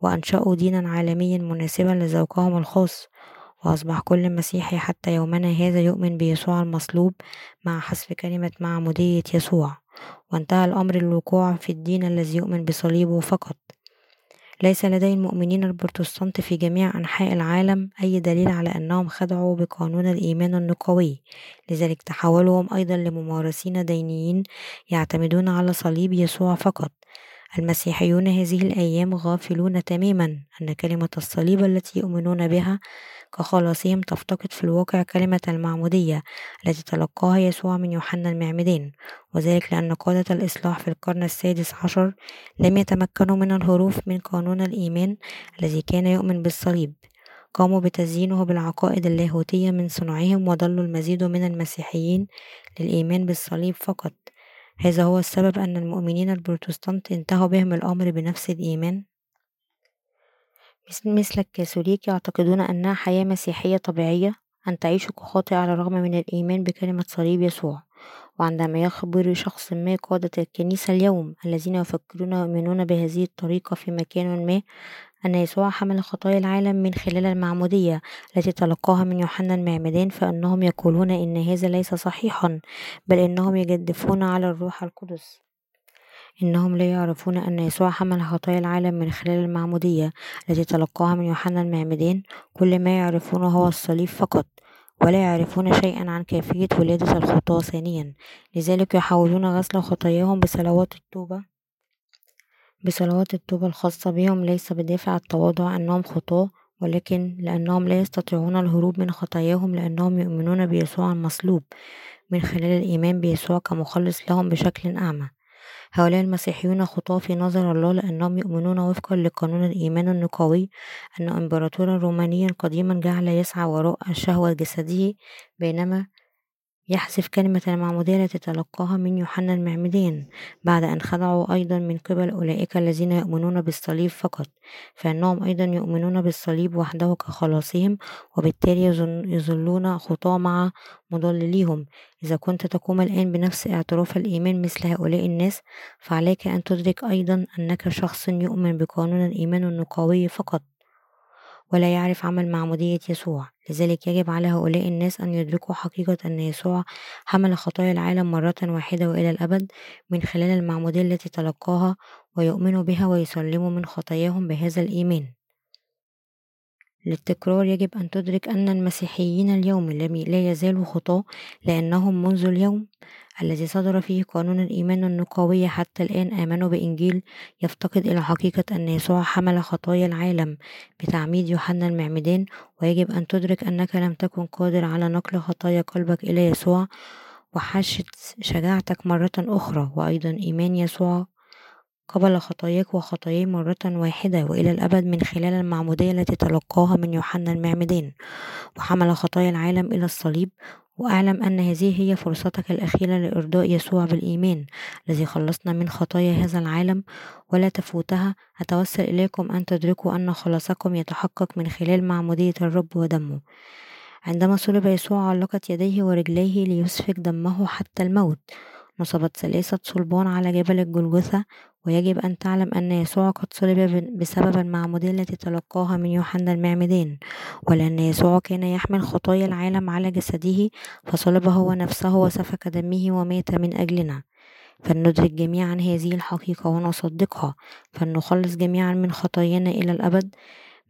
وأنشأوا دينا عالميا مناسبا لذوقهم الخاص. وأصبح كل مسيحي حتى يومنا هذا يؤمن بيسوع المصلوب مع حذف كلمة معمودية يسوع. وانتهى الأمر للوقوع في الدين الذي يؤمن بصليبه فقط. ليس لدي المؤمنين البروتستانت في جميع أنحاء العالم أي دليل على أنهم خدعوا بقانون الإيمان النقوي. لذلك تحولوا أيضا لممارسين دينيين يعتمدون على صليب يسوع فقط. المسيحيون هذه الأيام غافلون تماما أن كلمة الصليب التي يؤمنون بها كخلاصهم تفتقد في الواقع كلمة المعمودية التي تلقاها يسوع من يوحنا المعمدان وذلك لأن قادة الإصلاح في القرن السادس عشر لم يتمكنوا من الهروب من قانون الإيمان الذي كان يؤمن بالصليب. قاموا بتزيينه بالعقائد اللاهوتية من صنعهم وضلوا المزيد من المسيحيين للإيمان بالصليب فقط. هذا هو السبب أن المؤمنين البروتستانت انتهى بهم الأمر بنفس الإيمان. مثل الكاثوليك يعتقدون أنها حياة مسيحية طبيعية أن تعيش كخاطئ على الرغم من الإيمان بكلمة صليب يسوع وعندما يخبر شخص ما قادة الكنيسة اليوم الذين يفكرون ويؤمنون بهذه الطريقة في مكان ما أن يسوع حمل خطايا العالم من خلال المعمودية التي تلقاها من يوحنا المعمدان فإنهم يقولون إن هذا ليس صحيحا بل إنهم يجدفون على الروح القدس. إنهم لا يعرفون أن يسوع حمل خطايا العالم من خلال المعمودية التي تلقاها من يوحنا المعمدان كل ما يعرفونه هو الصليب فقط ولا يعرفون شيئا عن كيفية ولادة الخطاة ثانيا. لذلك يحاولون غسل خطاياهم بصلوات التوبة بصلوات التوبة الخاصة بهم. ليس بدافع التواضع أنهم خطاة ولكن لأنهم لا يستطيعون الهروب من خطاياهم لأنهم يؤمنون بيسوع المصلوب من خلال الإيمان بيسوع كمخلص لهم بشكل أعمى. هؤلاء المسيحيون خطاة في نظر الله لأنهم يؤمنون وفقا لقانون الإيمان النقوي أن إمبراطورا رومانيا قديما جعل يسعى وراء الشهوة جسده بينما يحذف كلمة المعمودية التي تلقاها من يوحنا المعمدان بعد أن خدعوا أيضا من قبل أولئك الذين يؤمنون بالصليب فقط فإنهم أيضا يؤمنون بالصليب وحده كخلاصهم وبالتالي يظلون خطاة مع مضلليهم. إذا كنت تقوم الآن بنفس اعتراف الإيمان مثل هؤلاء الناس فعليك أن تدرك أيضا أنك شخص يؤمن بقانون الإيمان النقاوي فقط. ولا يعرف عمل معمودية يسوع. لذلك يجب على هؤلاء الناس أن يدركوا حقيقة أن يسوع حمل خطايا العالم مرة واحدة وإلى الأبد من خلال المعمودية التي تلقاها ويؤمنوا بها ويسلموا من خطاياهم بهذا الإيمان. للتكرار يجب أن تدرك أن المسيحيين اليوم لا يزالوا خطاة لأنهم منذ اليوم الذي صدر فيه قانون الإيمان النقاوي حتى الآن آمنوا بإنجيل يفتقد إلى حقيقة أن يسوع حمل خطايا العالم بتعميد يوحنا المعمدان. ويجب أن تدرك أنك لم تكن قادر على نقل خطايا قلبك إلى يسوع وحشت شجاعتك مرة أخرى. وأيضا إيمان يسوع قبل خطاياك وخطاياي مرة واحدة وإلى الأبد من خلال المعمودية التي تلقاها من يوحنا المعمدان وحمل خطايا العالم إلى الصليب وأعلم أن هذه هي فرصتك الأخيرة لإرضاء يسوع بالإيمان الذي خلصنا من خطايا هذا العالم ولا تفوتها. أتوسل إليكم أن تدركوا أن خلاصكم يتحقق من خلال معمودية الرب ودمه. عندما صلب يسوع علقت يديه ورجليه ليسفك دمه حتى الموت. نصبت ثلاثة صلبان على جبل الجلجثة ويجب أن تعلم أن يسوع قد صلب بسبب المعمودية التي تلقاها من يوحنا المعمدان ولأن يسوع كان يحمل خطايا العالم على جسده فصلب هو نفسه وسفك دمه ومات من أجلنا. فلندرك جميعا هذه الحقيقة ونصدقها. فلنخلص جميعا من خطايانا إلى الأبد.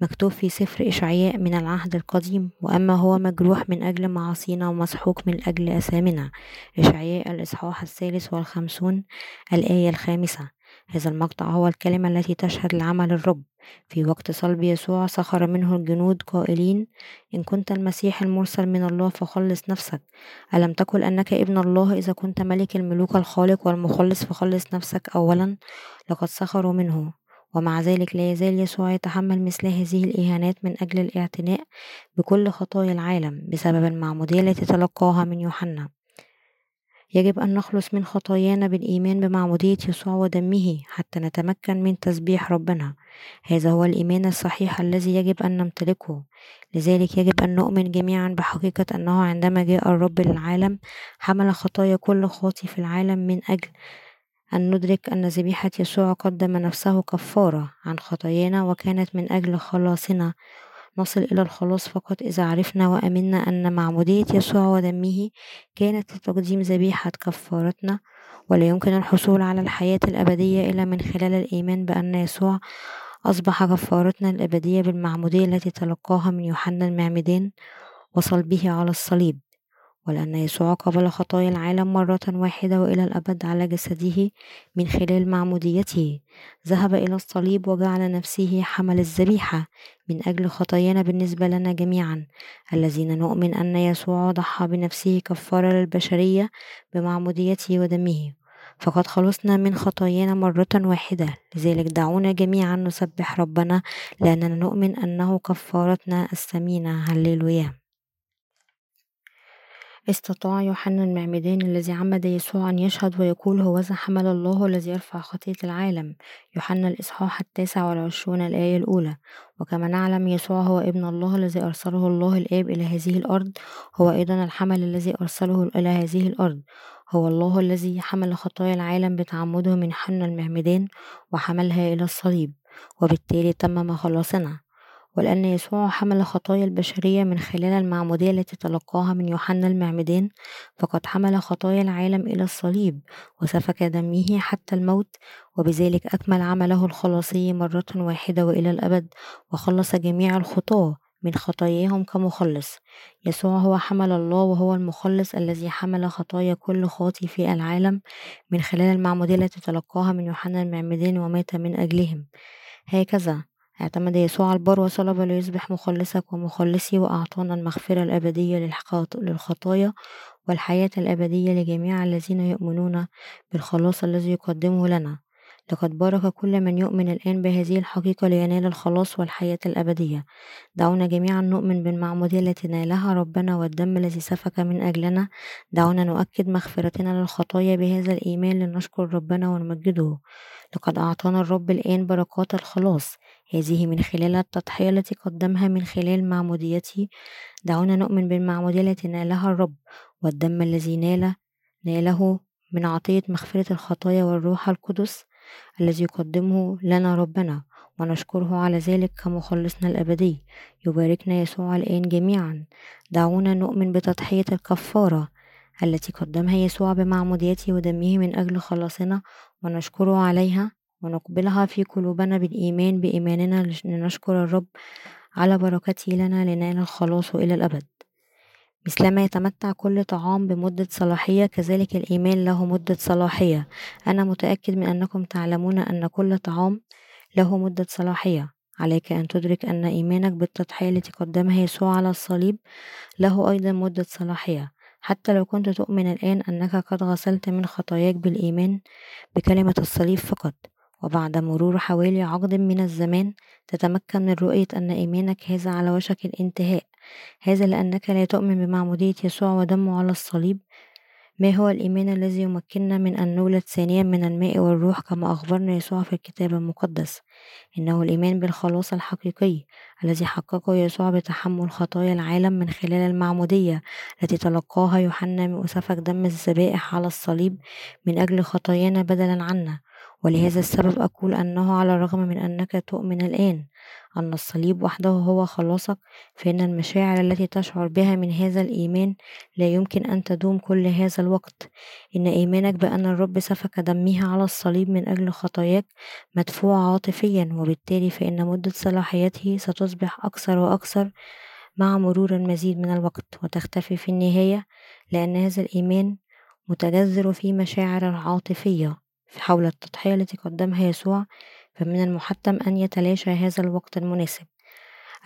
مكتوب في سفر إشعياء من العهد القديم وأما هو مجروح من أجل معاصينا ومسحوق من أجل أثامنا إشعياء الإصحاح الثالث والخمسون الآية الخامسة. هذا المقطع هو الكلمة التي تشهد لعمل الرب في وقت صلب يسوع سخر منه الجنود قائلين إن كنت المسيح المرسل من الله فخلص نفسك. ألم تقل أنك ابن الله إذا كنت ملك الملوك الخالق والمخلص فخلص نفسك أولا؟ لقد سخروا منه. ومع ذلك لا يزال يسوع يتحمل مثل هذه الإهانات من أجل الاعتناء بكل خطايا العالم بسبب المعمودية التي تلقاها من يوحنا. يجب أن نخلص من خطايانا بالإيمان بمعمودية يسوع ودمه حتى نتمكن من تسبيح ربنا. هذا هو الإيمان الصحيح الذي يجب أن نمتلكه. لذلك يجب أن نؤمن جميعا بحقيقة أنه عندما جاء الرب للعالم حمل خطايا كل خاطي في العالم من أجل أن ندرك أن ذبيحة يسوع قدم نفسه كفارة عن خطايانا وكانت من أجل خلاصنا نصل إلى الخلاص فقط إذا عرفنا وأمنا أن معمودية يسوع ودمه كانت لتقديم ذبيحة كفارتنا ولا يمكن الحصول على الحياة الأبدية إلا من خلال الإيمان بأن يسوع أصبح كفارتنا الأبدية بالمعمودية التي تلقاها من يوحنا المعمدان وصلبه على الصليب. ولأن يسوع قبل خطايا العالم مرة واحدة وإلى الأبد على جسده من خلال معموديته. ذهب إلى الصليب وجعل نفسه حمل الذبيحة من أجل خطايانا بالنسبة لنا جميعا. الذين نؤمن أن يسوع ضحى بنفسه كفارة للبشرية بمعموديته ودمه. فقد خلصنا من خطايانا مرة واحدة. لذلك دعونا جميعا نسبح ربنا لأننا نؤمن أنه كفارتنا الثمينة. هللويا. استطاع يوحنا المعمدان الذي عمد يسوع أن يشهد ويقول هوذا حمل الله الذي يرفع خطية العالم. يوحنا الإصحاح التاسع والعشرون الآية الأولى. وكما نعلم يسوع هو ابن الله الذي أرسله الله الآب إلى هذه الأرض. هو أيضا الحمل الذي أرسله إلى هذه الأرض. هو الله الذي حمل خطايا العالم بتعمده من حنا المعمدان وحملها إلى الصليب. وبالتالي تمم خلاصنا. ولأن يسوع حمل خطايا البشرية من خلال المعمودية التي تلقاها من يوحنا المعمدان فقد حمل خطايا العالم إلى الصليب وسفك دمه حتى الموت وبذلك أكمل عمله الخلاصي مرة واحدة وإلى الأبد وخلص جميع الخطاة من خطاياهم كمخلص. يسوع هو حمل الله وهو المخلص الذي حمل خطايا كل خاطي في العالم من خلال المعمودية التي تلقاها من يوحنا المعمدان ومات من أجلهم. هكذا اعتمد يسوع البر وصلب ليصبح مخلصك ومخلصي وأعطانا المغفرة الأبدية للخطايا والحياة الأبدية لجميع الذين يؤمنون بالخلاص الذي يقدمه لنا. لقد بارك كل من يؤمن الآن بهذه الحقيقة لينال الخلاص والحياة الأبدية. دعونا جميعا نؤمن بالمعمودية التي نالها ربنا والدم الذي سفك من أجلنا. دعونا نؤكد مغفرتنا للخطايا بهذا الإيمان لنشكر ربنا ونمجده. لقد أعطانا الرب الآن بركات الخلاص. هذه من خلال التضحية التي قدمها من خلال معموديته دعونا نؤمن بالمعمودية التي نالها الرب والدم الذي نال ناله من عطية مغفرة الخطايا والروح القدس الذي يقدمه لنا ربنا ونشكره على ذلك كمخلصنا الأبدي. يباركنا يسوع الآن جميعا. دعونا نؤمن بتضحية الكفارة التي قدمها يسوع بمعموديته ودمه من أجل خلاصنا ونشكره عليها. ونقبلها في قلوبنا بالإيمان بإيماننا لنشكر الرب على بركته لنا لنال الخلاص إلى الأبد. مثلما يتمتع كل طعام بمدة صلاحية كذلك الإيمان له مدة صلاحية. أنا متأكد من أنكم تعلمون أن كل طعام له مدة صلاحية. عليك أن تدرك أن إيمانك بالتضحية التي قدمها يسوع على الصليب له أيضا مدة صلاحية. حتى لو كنت تؤمن الآن أنك قد غسلت من خطاياك بالإيمان بكلمة الصليب فقط. وبعد مرور حوالي عقد من الزمان تتمكن من رؤية أن إيمانك هذا على وشك الانتهاء. هذا لأنك لا تؤمن بمعمودية يسوع ودمه على الصليب. ما هو الإيمان الذي يمكننا من أن نولد ثانيا من الماء والروح كما أخبرنا يسوع في الكتاب المقدس؟ إنه الإيمان بالخلاص الحقيقي الذي حققه يسوع بتحمل خطايا العالم من خلال المعمودية التي تلقاها يوحنا وسفك دم الذبائح على الصليب من أجل خطايانا بدلا عنا. ولهذا السبب أقول أنه على الرغم من أنك تؤمن الآن أن الصليب وحده هو خلاصك فإن المشاعر التي تشعر بها من هذا الإيمان لا يمكن أن تدوم كل هذا الوقت. إن إيمانك بأن الرب سفك دمه على الصليب من أجل خطاياك مدفوع عاطفيا وبالتالي فإن مدة صلاحيته ستصبح أكثر وأكثر مع مرور المزيد من الوقت. وتختفي في النهاية لأن هذا الإيمان متجذر في مشاعر عاطفية. حول التضحية التي قدمها يسوع فمن المحتم أن يتلاشى هذا الوقت المناسب.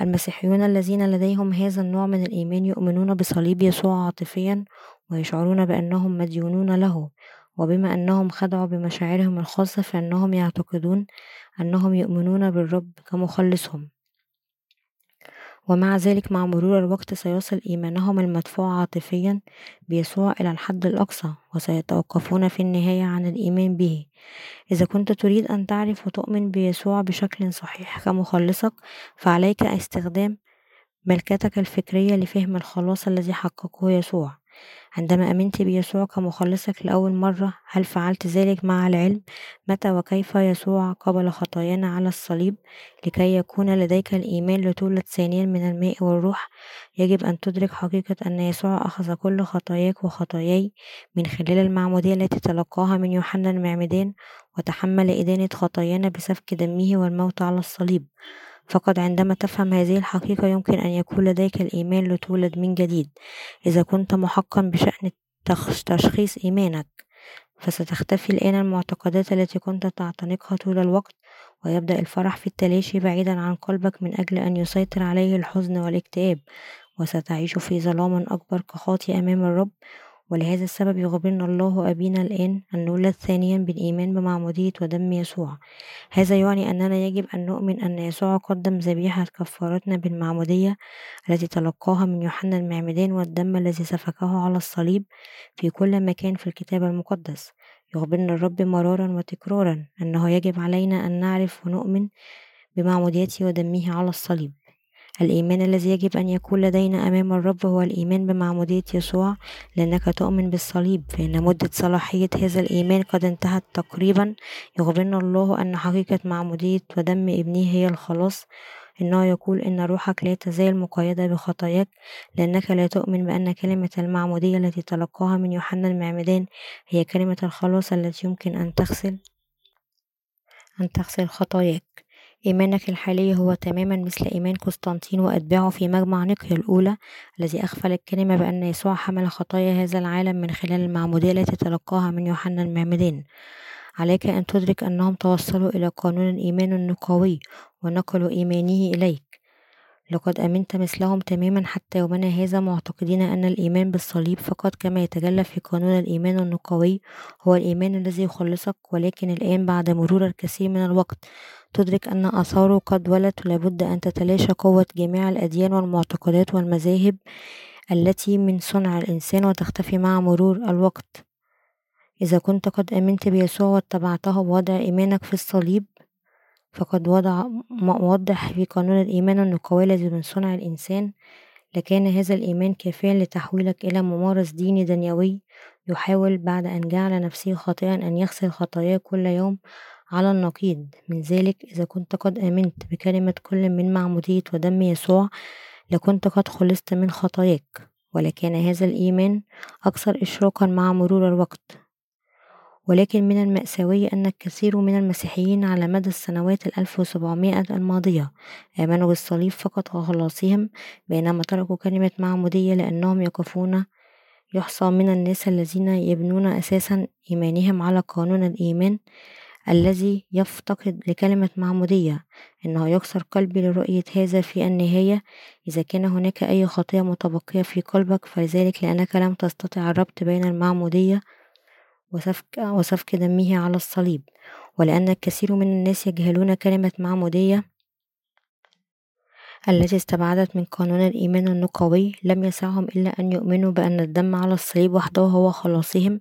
المسيحيون الذين لديهم هذا النوع من الإيمان يؤمنون بصليب يسوع عاطفيا ويشعرون بأنهم مديونون له. وبما أنهم خدعوا بمشاعرهم الخاصة فإنهم يعتقدون أنهم يؤمنون بالرب كمخلصهم. ومع ذلك مع مرور الوقت سيصل إيمانهم المدفوع عاطفيا بيسوع إلى الحد الأقصى وسيتوقفون في النهاية عن الإيمان به. إذا كنت تريد أن تعرف وتؤمن بيسوع بشكل صحيح كمخلصك فعليك استخدام ملكتك الفكرية لفهم الخلاص الذي حققه يسوع. عندما أمنت بيسوع كمخلصك لأول مرة هل فعلت ذلك مع العلم؟ متى وكيف يسوع قبل خطايانا على الصليب لكي يكون لديك الإيمان لتولد ثانيا من الماء والروح؟ يجب أن تدرك حقيقة أن يسوع أخذ كل خطاياك وخطاياي من خلال المعمودية التي تلقاها من يوحنا المعمدان وتحمل إدانة خطايانا بسفك دمه والموت على الصليب. فقط عندما تفهم هذه الحقيقة يمكن أن يكون لديك الإيمان لتولد من جديد. إذا كنت محقا بشأن تشخيص إيمانك فستختفي الآن المعتقدات التي كنت تعتنقها طول الوقت ويبدأ الفرح في التلاشي بعيدا عن قلبك من أجل أن يسيطر عليه الحزن والاكتئاب وستعيش في ظلام أكبر كخاطي أمام الرب ولهذا السبب يخبرنا الله أبينا الآن أن نولد ثانيا بالإيمان بمعمودية ودم يسوع. هذا يعني أننا يجب أن نؤمن أن يسوع قدم ذبيحة كفارتنا بالمعمودية التي تلقاها من يوحنا المعمدان والدم الذي سفكه على الصليب في كل مكان في الكتاب المقدس. يخبرنا الرب مرارا وتكرارا أنه يجب علينا أن نعرف ونؤمن بمعموديته ودمه على الصليب. الإيمان الذي يجب أن يكون لدينا أمام الرب هو الإيمان بمعمودية يسوع لأنك تؤمن بالصليب فإن مدة صلاحية هذا الإيمان قد انتهت تقريبا. يخبرنا الله أن حقيقة معمودية ودم ابنه هي الخلاص. إنه يقول إن روحك لا تزال مقيدة بخطاياك لأنك لا تؤمن بأن كلمة المعمودية التي تلقاها من يوحنا المعمدان هي كلمة الخلاص التي يمكن أن تغسل أن تغسل خطاياك. إيمانك الحالي هو تماما مثل إيمان قسطنطين وأتباعه في مجمع نقيا الأولى الذي أغفل الكلمة بأن يسوع حمل خطايا هذا العالم من خلال المعمودية التي تلقاها من يوحنا المعمدان عليك أن تدرك أنهم توصلوا إلى قانون الإيمان النقاوي ونقلوا إيمانه إليك. لقد أمنت مثلهم تماما حتى يومنا هذا معتقدين أن الإيمان بالصليب فقط كما يتجلى في قانون الإيمان النقاوي هو الإيمان الذي يخلصك ولكن الآن بعد مرور الكثير من الوقت تدرك أن آثاره قد ولت لابد أن تتلاشى قوة جميع الأديان والمعتقدات والمذاهب التي من صنع الإنسان وتختفي مع مرور الوقت. إذا كنت قد آمنت بيسوع واتبعته بوضع إيمانك في الصليب فقد وضع وضح في قانون الإيمان النقاوي الذي من صنع الإنسان لكان هذا الإيمان كافيا لتحويلك إلى ممارس ديني دنيوي يحاول بعد أن جعل نفسه خاطئا أن يغسل خطاياه كل يوم على النقيض. من ذلك إذا كنت قد آمنت بكلمة كل من معمودية ودم يسوع لكنت قد خلصت من خطاياك. ولكان هذا الإيمان أكثر إشراقا مع مرور الوقت. ولكن من المأساوي أن الكثير من المسيحيين على مدى السنوات الألف وسبعمائة الماضية آمنوا بالصليب فقط وخلاصهم بينما تركوا كلمة معمودية لأنهم يقفون يحصى من الناس الذين يبنون أساسا إيمانهم على قانون الإيمان الذي يفتقد لكلمة معمودية إنه يكسر قلبي لرؤية هذا في النهاية. إذا كان هناك أي خطية متبقية في قلبك فذلك لأنك لم تستطع الربط بين المعمودية وسفك, وسفك دمه على الصليب ولأن الكثير من الناس يجهلون كلمة معمودية التي استبعدت من قانون الإيمان النقوي لم يسعهم إلا أن يؤمنوا بأن الدم على الصليب وحده هو خلاصهم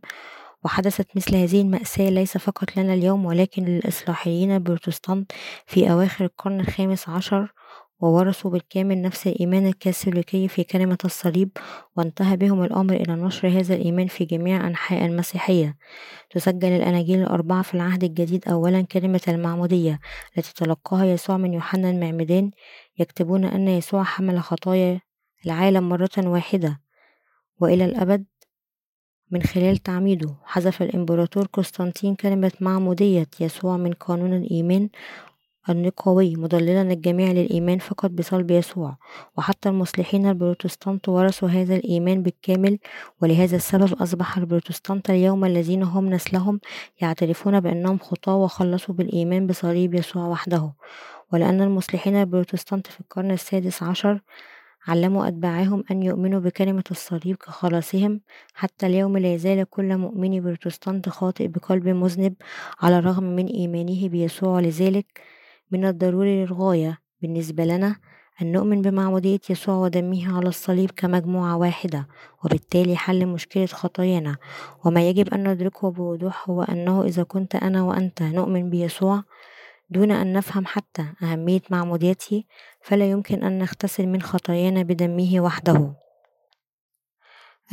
وحدثت مثل هذه المأساة ليس فقط لنا اليوم ولكن للإصلاحيين البروتستانت في أواخر القرن الخامس عشر وورثوا بالكامل نفس الإيمان الكاثوليكي في كلمة الصليب وانتهى بهم الأمر إلى نشر هذا الإيمان في جميع أنحاء المسيحية. تسجل الأناجيل الأربعة في العهد الجديد أولا كلمة المعمودية التي تلقاها يسوع من يوحنا المعمدان يكتبون أن يسوع حمل خطايا العالم مرة واحدة. وإلى الأبد من خلال تعميده حذف الإمبراطور قسطنطين كلمة معمودية يسوع من قانون الإيمان النقوي مضللا الجميع للإيمان فقط بصلب يسوع. وحتى المصلحين البروتستانت ورثوا هذا الإيمان بالكامل ولهذا السبب أصبح البروتستانت اليوم الذين هم نسلهم يعترفون بأنهم خطاة وخلصوا بالإيمان بصليب يسوع وحده. ولأن المصلحين البروتستانت في القرن السادس عشر علموا أتباعهم أن يؤمنوا بكلمة الصليب كخلاصهم. حتى اليوم لا يزال كل مؤمن بروتستانت خاطئ بقلب مذنب على الرغم من إيمانه بيسوع. لذلك من الضروري للغاية. بالنسبة لنا أن نؤمن بمعمودية يسوع ودمه على الصليب كمجموعة واحدة وبالتالي حل مشكلة خطايانا. وما يجب أن ندركه بوضوح هو أنه إذا كنت أنا وأنت نؤمن بيسوع دون أن نفهم حتى أهمية معموديته فلا يمكن أن نغتسل من خطايانا بدمه وحده.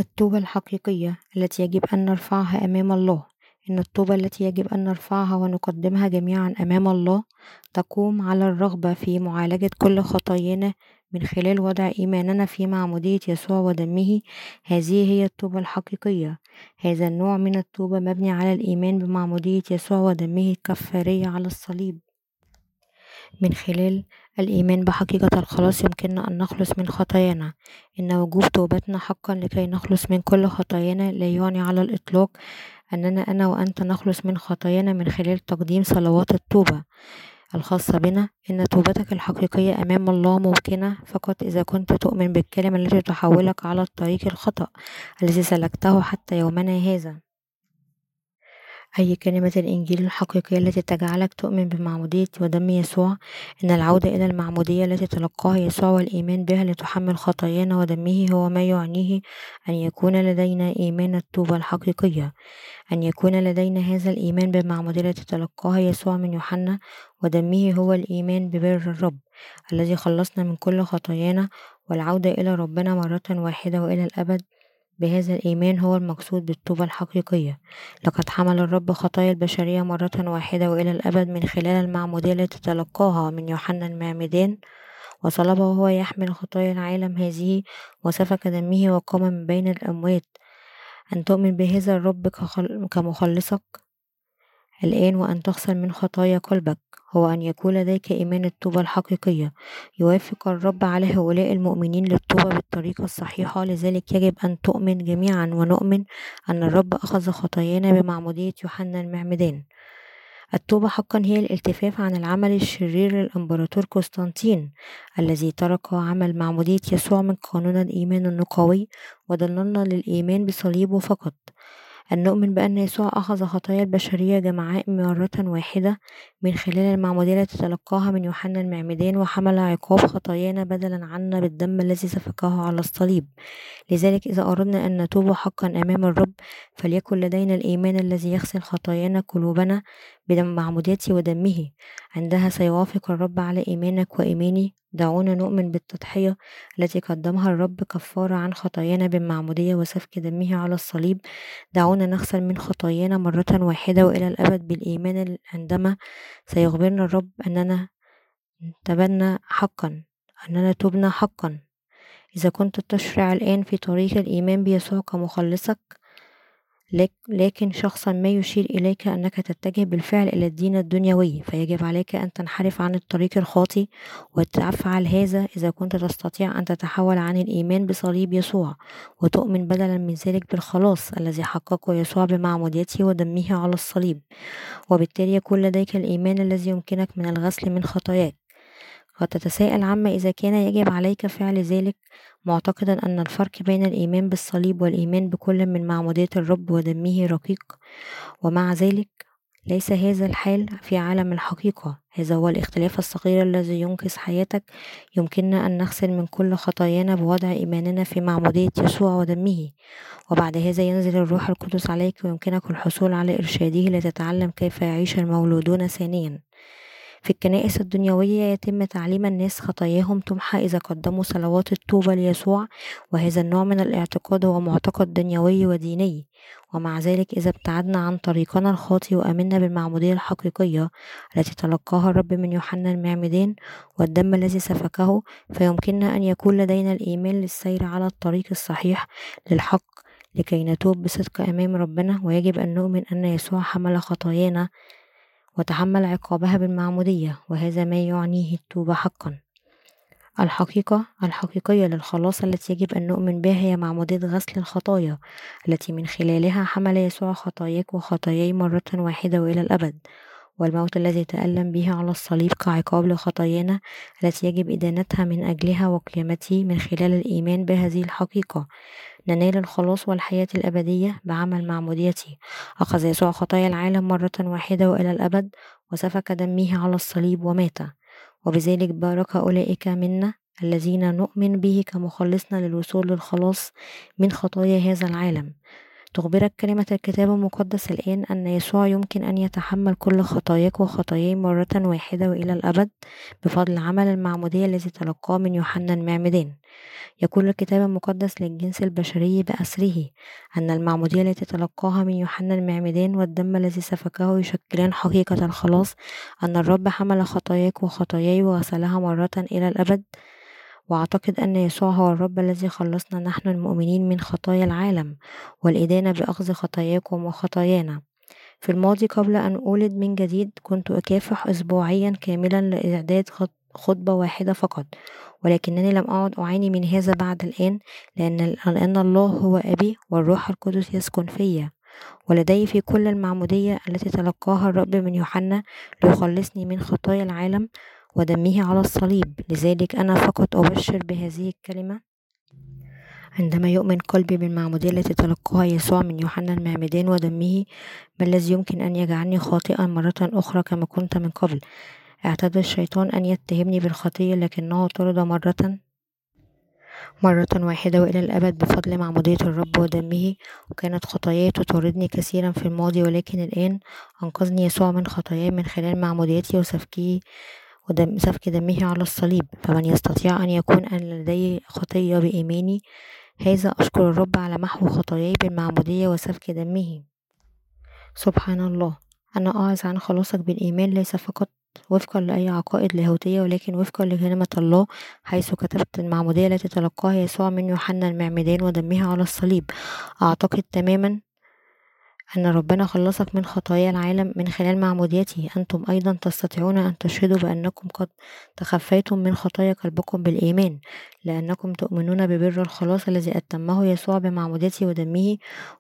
التوبة الحقيقية التي يجب أن نرفعها أمام الله. إن التوبة التي يجب أن نرفعها ونقدمها جميعا أمام الله تقوم على الرغبة في معالجة كل خطايانا من خلال وضع إيماننا في معمودية يسوع ودمه. هذه هي التوبة الحقيقية. هذا النوع من التوبة مبني على الإيمان بمعمودية يسوع ودمه الكفارية على الصليب. من خلال الإيمان بحقيقة الخلاص يمكننا أن نخلص من خطايانا. إن وجوب توبتنا حقا لكي نخلص من كل خطايانا لا يعني على الإطلاق أننا أنا وأنت نخلص من خطايانا من خلال تقديم صلوات التوبة الخاصة بنا. إن توبتك الحقيقية أمام الله ممكنة فقط إذا كنت تؤمن بالكلمة التي تحولك على الطريق الخطأ الذي سلكته حتى يومنا هذا. أي كلمة الإنجيل الحقيقية التي تجعلك تؤمن بمعمودية ودم يسوع. إن العودة إلى المعمودية التي تلقاها يسوع والإيمان بها لتحمل خطايانا ودمه هو ما يعنيه أن يكون لدينا إيمان التوبة الحقيقية. أن يكون لدينا هذا الإيمان بالمعمودية التي تلقاها يسوع من يوحنا ودمه هو الإيمان ببر الرب الذي خلصنا من كل خطايانا. والعودة إلى ربنا مرة واحدة وإلى الأبد. بهذا الإيمان هو المقصود بالتوبة الحقيقية. لقد حمل الرب خطايا البشرية مرة واحدة وإلى الأبد من خلال المعمودية التي تلقاها من يوحنا المعمدان وصلب وهو يحمل خطايا العالم هذه وسفك دمه وقام من بين الأموات. أن تؤمن بهذا الرب كمخلصك الآن وأن تغسل من خطايا قلبك هو أن يكون لديك إيمان التوبة الحقيقية. يوافق الرب على هؤلاء المؤمنين للتوبة بالطريقة الصحيحة لذلك يجب أن تؤمن جميعا ونؤمن أن الرب أخذ خطايانا بمعمودية يوحنا المعمدان. التوبة حقا هي الالتفاف عن العمل الشرير للإمبراطور قسطنطين الذي ترك عمل معمودية يسوع من قانون الإيمان النقوي وضللنا للإيمان بصليبه فقط. أن نؤمن بأن يسوع أخذ خطايا البشرية جمعاء مرة واحدة من خلال المعمودية التي تلقاها من يوحنا المعمدان وحمل عقاب خطايانا بدلا عنا بالدم الذي سفكه على الصليب. لذلك إذا أردنا أن نتوب حقا أمام الرب فليكن لدينا الإيمان الذي يغسل خطايانا قلوبنا بدم معموديته ودمه. عندها سيوافق الرب على إيمانك وإيماني. دعونا نؤمن بالتضحية التي قدمها الرب كفارة عن خطايانا بالمعمودية وسفك دمه على الصليب. دعونا نغسل من خطايانا مرة واحدة وإلى الأبد بالإيمان عندما سيخبرنا الرب أننا تبنى حقا أننا تبنا حقا. إذا كنت تشرع الآن في طريق الإيمان بيسوع كمخلصك لكن شخصا ما يشير إليك أنك تتجه بالفعل إلى الدين الدنيوي فيجب عليك أن تنحرف عن الطريق الخاطي وتفعل هذا إذا كنت تستطيع أن تتحول عن الإيمان بصليب يسوع وتؤمن بدلا من ذلك بالخلاص الذي حققه يسوع بمعموديته ودمه على الصليب. وبالتالي يكون لديك الإيمان الذي يمكنك من الغسل من خطاياك. قد تتساءل عما إذا كان يجب عليك فعل ذلك معتقدا أن الفرق بين الإيمان بالصليب والإيمان بكل من معمودية الرب ودمه رقيق. ومع ذلك ليس هذا الحال في عالم الحقيقة. هذا هو الاختلاف الصغير الذي ينقذ حياتك. يمكننا أن نغسل من كل خطايانا بوضع إيماننا في معمودية يسوع ودمه. وبعد هذا ينزل الروح القدس عليك ويمكنك الحصول على إرشاده لتتعلم كيف يعيش المولودون ثانيا. في الكنائس الدنيوية يتم تعليم الناس خطاياهم تمحى إذا قدموا صلوات التوبة ليسوع وهذا النوع من الاعتقاد هو معتقد دنيوي وديني. ومع ذلك إذا ابتعدنا عن طريقنا الخاطئ وآمنا بالمعمودية الحقيقية التي تلقاها الرب من يوحنا المعمدان والدم الذي سفكه فيمكننا أن يكون لدينا الإيمان للسير على الطريق الصحيح للحق لكي نتوب بصدق أمام ربنا. ويجب أن نؤمن أن يسوع حمل خطايانا وتحمل عقابها بالمعمودية وهذا ما يعنيه التوبة حقا. الحقيقة الحقيقية للخلاص التي يجب أن نؤمن بها هي معمودية غسل الخطايا التي من خلالها حمل يسوع خطاياك وخطاياي مرة واحدة وإلى الأبد. والموت الذي تألم به على الصليب كعقاب لخطايانا التي يجب إدانتها من أجلها وقيامته من خلال الإيمان بهذه الحقيقة. ننال الخلاص والحياة الأبدية بعمل معموديته أخذ يسوع خطايا العالم مرة واحدة وإلى الأبد وسفك دمه على الصليب ومات. وبذلك بارك أولئك منا الذين نؤمن به كمخلصنا للوصول للخلاص من خطايا هذا العالم. تخبرك كلمة الكتاب المقدس الآن أن يسوع يمكن أن يتحمل كل خطاياك وخطاياي مرة واحدة وإلى الأبد بفضل عمل المعمودية الذي تلقاه من يوحنا المعمدان. يقول الكتاب المقدس للجنس البشري بأسره أن المعمودية التي تلقاها من يوحنا المعمدان والدم الذي سفكه يشكلان حقيقة الخلاص أن الرب حمل خطاياك وخطاياي وغسلها مرة إلى الأبد وأعتقد أن يسوع هو الرب الذي خلصنا نحن المؤمنين من خطايا العالم والإدانة بأخذ خطاياكم وخطايانا. في الماضي قبل أن أولد من جديد كنت أكافح أسبوعيا كاملا لإعداد خطبة واحدة فقط ولكنني لم أعد أعاني من هذا بعد الآن لأن, لأن الله هو أبي والروح القدس يسكن فيا. ولدي في كل المعمودية التي تلقاها الرب من يوحنا ليخلصني من خطايا العالم ودمه على الصليب. لذلك أنا فقط أبشر بهذه الكلمة. عندما يؤمن قلبي بالمعمودية التي تلقاها يسوع من يوحنا المعمدان ودمه ما الذي يمكن أن يجعلني خاطئا مرة أخرى كما كنت من قبل؟ اعتاد الشيطان أن يتهمني بالخطية لكنه طرد مرة مرة واحدة وإلى الأبد بفضل معمودية الرب ودمه. وكانت خطاياي تطاردني كثيرا في الماضي ولكن الآن أنقذني يسوع من خطاياي من خلال معموديتي وسفكي. ودم سفك دمه على الصليب فمن يستطيع أن يكون أن لديه خطية بإيماني هذا أشكر الرب على محو خطاياي بالمعمودية وسفك دمه. سبحان الله. أنا أعز عن خلاصك بالإيمان ليس فقط وفقا لأي عقائد لاهوتية ولكن وفقا لكلمة الله حيث كتبت المعمودية التي تلقاها يسوع من يوحنا المعمدان ودمها على الصليب. أعتقد تماما أن ربنا خلصك من خطايا العالم من خلال معموديته أنتم أيضا تستطيعون أن تشهدوا بأنكم قد تخفيتم من خطايا قلبكم بالإيمان لأنكم تؤمنون ببر الخلاص الذي أتمه يسوع بمعموديته ودمه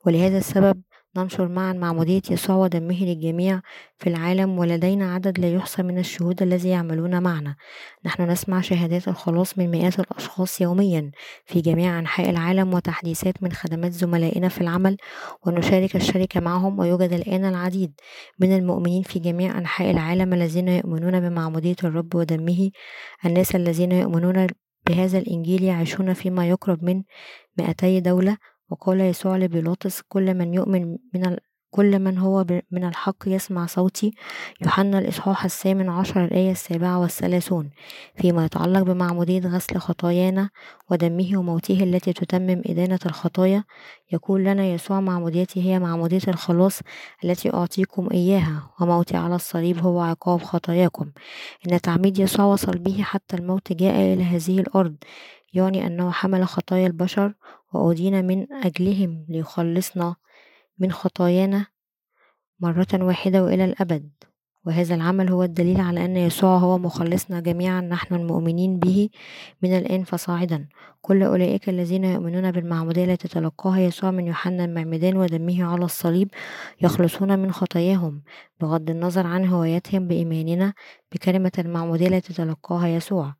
ولهذا السبب ننشر معا معمودية يسوع ودمه للجميع في العالم ولدينا عدد لا يحصى من الشهود الذي يعملون معنا. نحن نسمع شهادات الخلاص من مئات الأشخاص يوميا في جميع أنحاء العالم وتحديثات من خدمات زملائنا في العمل ونشارك الشركة معهم ويوجد الآن العديد من المؤمنين في جميع أنحاء العالم الذين يؤمنون بمعمودية الرب ودمه الناس الذين يؤمنون بهذا الإنجيل يعيشون فيما يقرب من مئتي دولة. وقال يسوع لبيلاطس كل من يؤمن من كل من هو من الحق يسمع صوتي. يوحنا الإصحاح الثامن عشر الآية السابعة والثلاثون. فيما يتعلق بمعمودية غسل خطايانا ودمه وموته التي تتمم إدانة الخطايا يقول لنا يسوع معموديتي هي معمودية الخلاص التي أعطيكم إياها وموتي على الصليب هو عقاب خطاياكم. إن تعميد يسوع وصل به حتى الموت جاء إلى هذه الأرض يعني أنه حمل خطايا البشر وأدين من أجلهم ليخلصنا من خطايانا مرة واحدة وإلى الأبد. وهذا العمل هو الدليل على أن يسوع هو مخلصنا جميعا نحن المؤمنين به من الآن فصاعدا. كل أولئك الذين يؤمنون بالمعمودية التي تلقاها يسوع من يوحنا المعمدان ودمه على الصليب يخلصون من خطاياهم. بغض النظر عن هوايتهم بإيماننا بكلمة المعمودية التي تلقاها يسوع.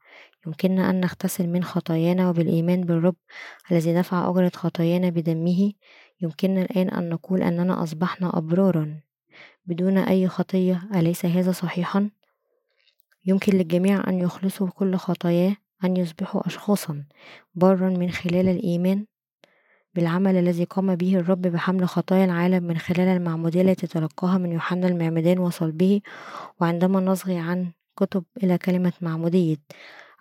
يمكننا أن نغتسل من خطايانا وبالإيمان بالرب الذي دفع أجرة خطايانا بدمه. يمكننا الآن أن نقول أننا أصبحنا أبرارا بدون أي خطية. أليس هذا صحيحا؟ يمكن للجميع أن يخلصوا كل خطاياه أن يصبحوا أشخاصا برا من خلال الإيمان بالعمل الذي قام به الرب بحمل خطايا العالم من خلال المعمودية التي تلقاها من يوحنا المعمدان وصلبه. وعندما نصغي عن كتب إلى كلمة معمودية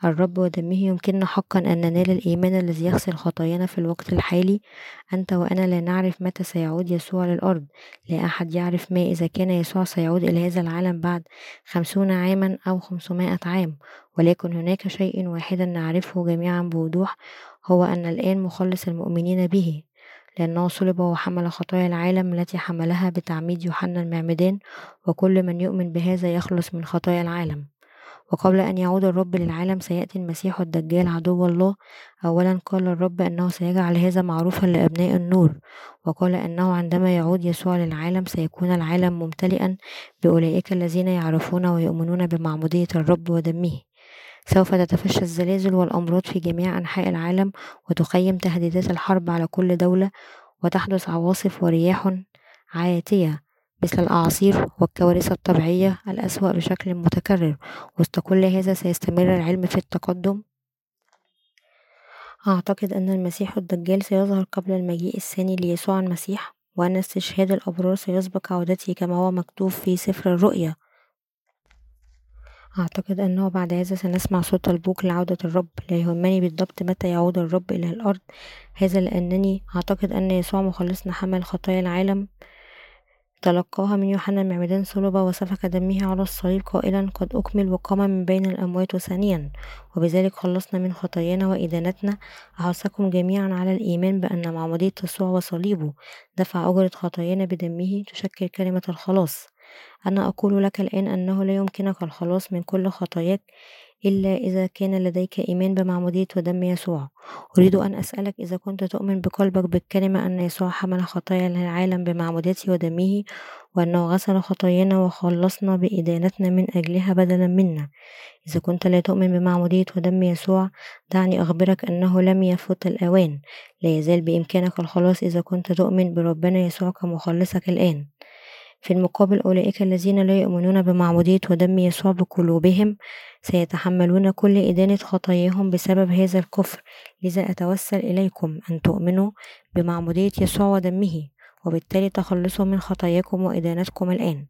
الرب ودمه يمكننا حقا أن ننال الإيمان الذي يغسل خطايانا في الوقت الحالي. أنت وأنا لا نعرف متى سيعود يسوع للأرض. لا أحد يعرف ما إذا كان يسوع سيعود إلى هذا العالم بعد خمسون عاما أو خمسمائة عام. ولكن هناك شيء واحدا نعرفه جميعا بوضوح هو أن الآن مخلص المؤمنين به. لأنه صلب وحمل خطايا العالم التي حملها بتعميد يوحنا المعمدان وكل من يؤمن بهذا يخلص من خطايا العالم. وقبل أن يعود الرب للعالم سيأتي المسيح الدجال عدو الله. أولا قال الرب أنه سيجعل هذا معروفا لأبناء النور وقال أنه عندما يعود يسوع للعالم سيكون العالم ممتلئا بأولئك الذين يعرفون ويؤمنون بمعمودية الرب ودمه. سوف تتفشى الزلازل والأمراض في جميع أنحاء العالم وتخيم تهديدات الحرب على كل دولة وتحدث عواصف ورياح عاتية. مثل الأعاصير والكوارث الطبيعية الأسوأ بشكل متكرر. وسط كل هذا سيستمر العلم في التقدم. أعتقد أن المسيح الدجال سيظهر قبل المجيء الثاني ليسوع المسيح وأن استشهاد الأبرار سيسبق عودتي كما هو مكتوب في سفر الرؤيا. أعتقد أنه بعد هذا سنسمع صوت البوق لعودة الرب. لا يهمني بالضبط متى يعود الرب إلى الأرض. هذا لأنني أعتقد أن يسوع مخلصنا حمل خطايا العالم. تلقاها من يوحنا المعمدان صلب وسفك دمه على الصليب قائلا قد أكمل وقام من بين الأموات ثانيا وبذلك خلصنا من خطايانا وإدانتنا. أحثكم جميعا على الإيمان بأن معمودية يسوع وصليبه. دفع أجرة خطايانا بدمه تشكل كلمة الخلاص. أنا أقول لك الآن أنه لا يمكنك الخلاص من كل خطاياك. إلا إذا كان لديك إيمان بمعمودية ودم يسوع. أريد أن أسألك إذا كنت تؤمن بقلبك بالكلمة أن يسوع حمل خطايا العالم بمعموديته ودمه وأنه غسل خطايانا وخلصنا بإدانتنا من أجلها بدلا منا. إذا كنت لا تؤمن بمعمودية ودم يسوع دعني أخبرك أنه لم يفت الأوان. لا يزال بإمكانك الخلاص إذا كنت تؤمن بربنا يسوع كمخلصك الآن. في المقابل أولئك الذين لا يؤمنون بمعمودية ودم يسوع بقلوبهم سيتحملون كل إدانة خطاياهم بسبب هذا الكفر. لذا أتوسل إليكم أن تؤمنوا بمعمودية يسوع ودمه وبالتالي تخلصوا من خطاياكم وإدانتكم الآن.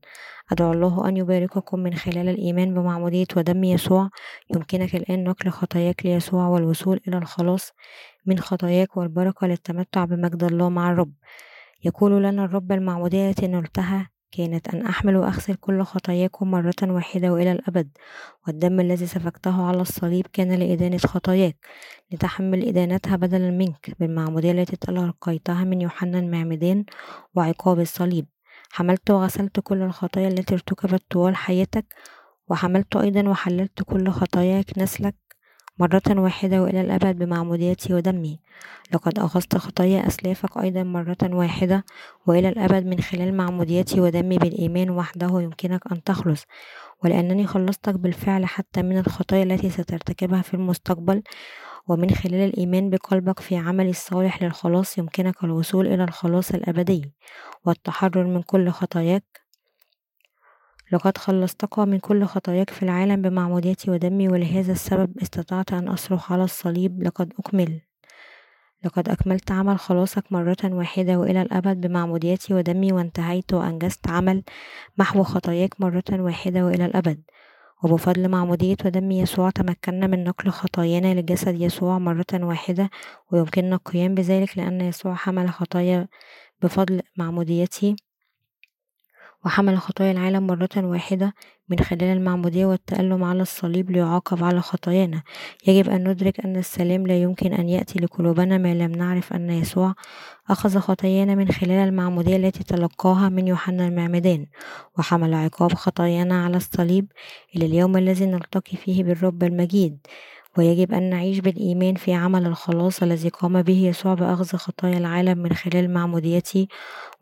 أدعو الله أن يبارككم من خلال الإيمان بمعمودية ودم يسوع. يمكنك الآن نقل خطاياك ليسوع والوصول إلى الخلاص من خطاياك والبركة للتمتع بمجد الله مع الرب. يقول لنا الرب المعمودية التي نلتها كانت أن أحمل وأغسل كل خطاياكم مرة واحدة وإلى الأبد والدم الذي سفكته على الصليب كان لإدانة خطاياك لتحمل إدانتها بدلا منك بالمعمودية التي تلقيتها من يوحنا المعمدان وعقاب الصليب. حملت وغسلت كل الخطايا التي ارتكبت طوال حياتك وحملت أيضا وحللت كل خطاياك نسلك مرة واحدة وإلى الأبد بمعموديتي ودمي. لقد أخذت خطايا أسلافك أيضا مرة واحدة وإلى الأبد من خلال معموديتي ودمي بالإيمان وحده يمكنك أن تخلص. ولأنني خلصتك بالفعل حتى من الخطايا التي سترتكبها في المستقبل ومن خلال الإيمان بقلبك في عملي الصالح للخلاص يمكنك الوصول إلى الخلاص الأبدي والتحرر من كل خطاياك. لقد خلصتك من كل خطاياك في العالم بمعموديتي ودمي ولهذا السبب استطعت أن أصرخ على الصليب. لقد أكمل. لقد أكملت عمل خلاصك مرة واحدة وإلى الأبد بمعموديتي ودمي وانتهيت وأنجزت عمل محو خطاياك مرة واحدة وإلى الأبد. وبفضل معمودية ودم يسوع تمكنا من نقل خطايانا لجسد يسوع مرة واحدة ويمكننا القيام بذلك لأن يسوع حمل خطايا بفضل معموديته وحمل خطايا العالم مرة واحدة من خلال المعمودية والتألم على الصليب ليعاقب على خطايانا. يجب أن ندرك أن السلام لا يمكن أن يأتي لقلوبنا ما لم نعرف أن يسوع أخذ خطايانا من خلال المعمودية التي تلقاها من يوحنا المعمدان وحمل عقاب خطايانا على الصليب إلى اليوم الذي نلتقي فيه بالرب المجيد. ويجب أن نعيش بالإيمان في عمل الخلاص الذي قام به يسوع بأخذ خطايا العالم من خلال معموديته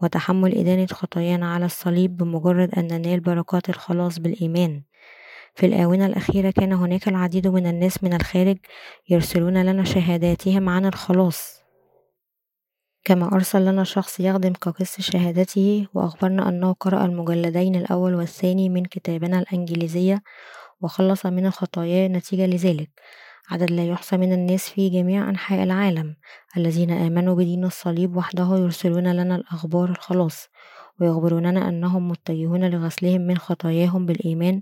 وتحمل إدانة خطايانا على الصليب بمجرد أن ننال بركات الخلاص بالإيمان. في الآونة الأخيرة كان هناك العديد من الناس من الخارج يرسلون لنا شهاداتهم عن الخلاص. كما أرسل لنا شخص يخدم كقس شهادته وأخبرنا أنه قرأ المجلدين الأول والثاني من كتابنا الإنجليزية وخلص من الخطايا نتيجة لذلك. عدد لا يحصى من الناس في جميع أنحاء العالم الذين آمنوا بدين الصليب وحده يرسلون لنا الأخبار الخلاص ويخبروننا أنهم متجهون لغسلهم من خطاياهم بالإيمان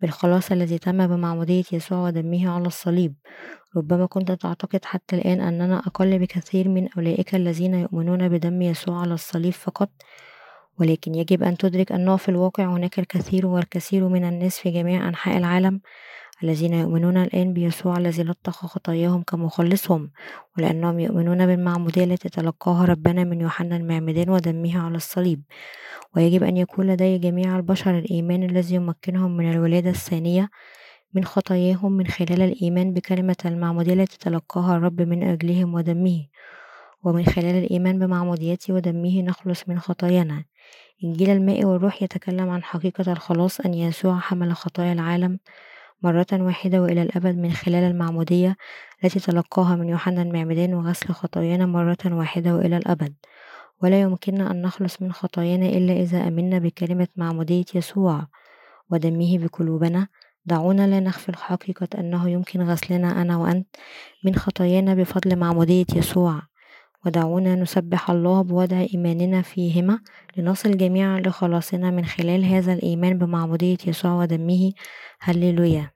بالخلاص الذي تم بمعمودية يسوع ودمه على الصليب. ربما كنت تعتقد حتى الآن أننا أقل بكثير من أولئك الذين يؤمنون بدم يسوع على الصليب فقط ولكن يجب أن تدرك أنه في الواقع هناك الكثير والكثير من الناس في جميع أنحاء العالم الذين يؤمنون الآن بيسوع الذي لطخ خطاياهم كمخلصهم ولأنهم يؤمنون بالمعمودية التي تلقاها ربنا من يوحنا المعمدان ودمه على الصليب. ويجب أن يكون لدي جميع البشر الإيمان الذي يمكنهم من الولادة الثانية من خطاياهم من خلال الإيمان بكلمة المعمودية التي تلقاها الرب من أجلهم ودمه. ومن خلال الإيمان بمعموديته ودمه نخلص من خطايانا. إنجيل الماء والروح يتكلم عن حقيقة الخلاص أن يسوع حمل خطايا العالم مرة واحدة وإلى الأبد من خلال المعمودية التي تلقاها من يوحنا المعمدان وغسل خطايانا مرة واحدة وإلى الأبد. ولا يمكننا أن نخلص من خطايانا إلا إذا أمنا بكلمة معمودية يسوع ودمه بقلوبنا. دعونا لا نغفل حقيقة أنه يمكن غسلنا أنا وأنت من خطايانا بفضل معمودية يسوع. ودعونا نسبح الله بوضع إيماننا فيهما لنصل جميعا لخلاصنا من خلال هذا الإيمان بمعمودية يسوع ودمه. هللويا.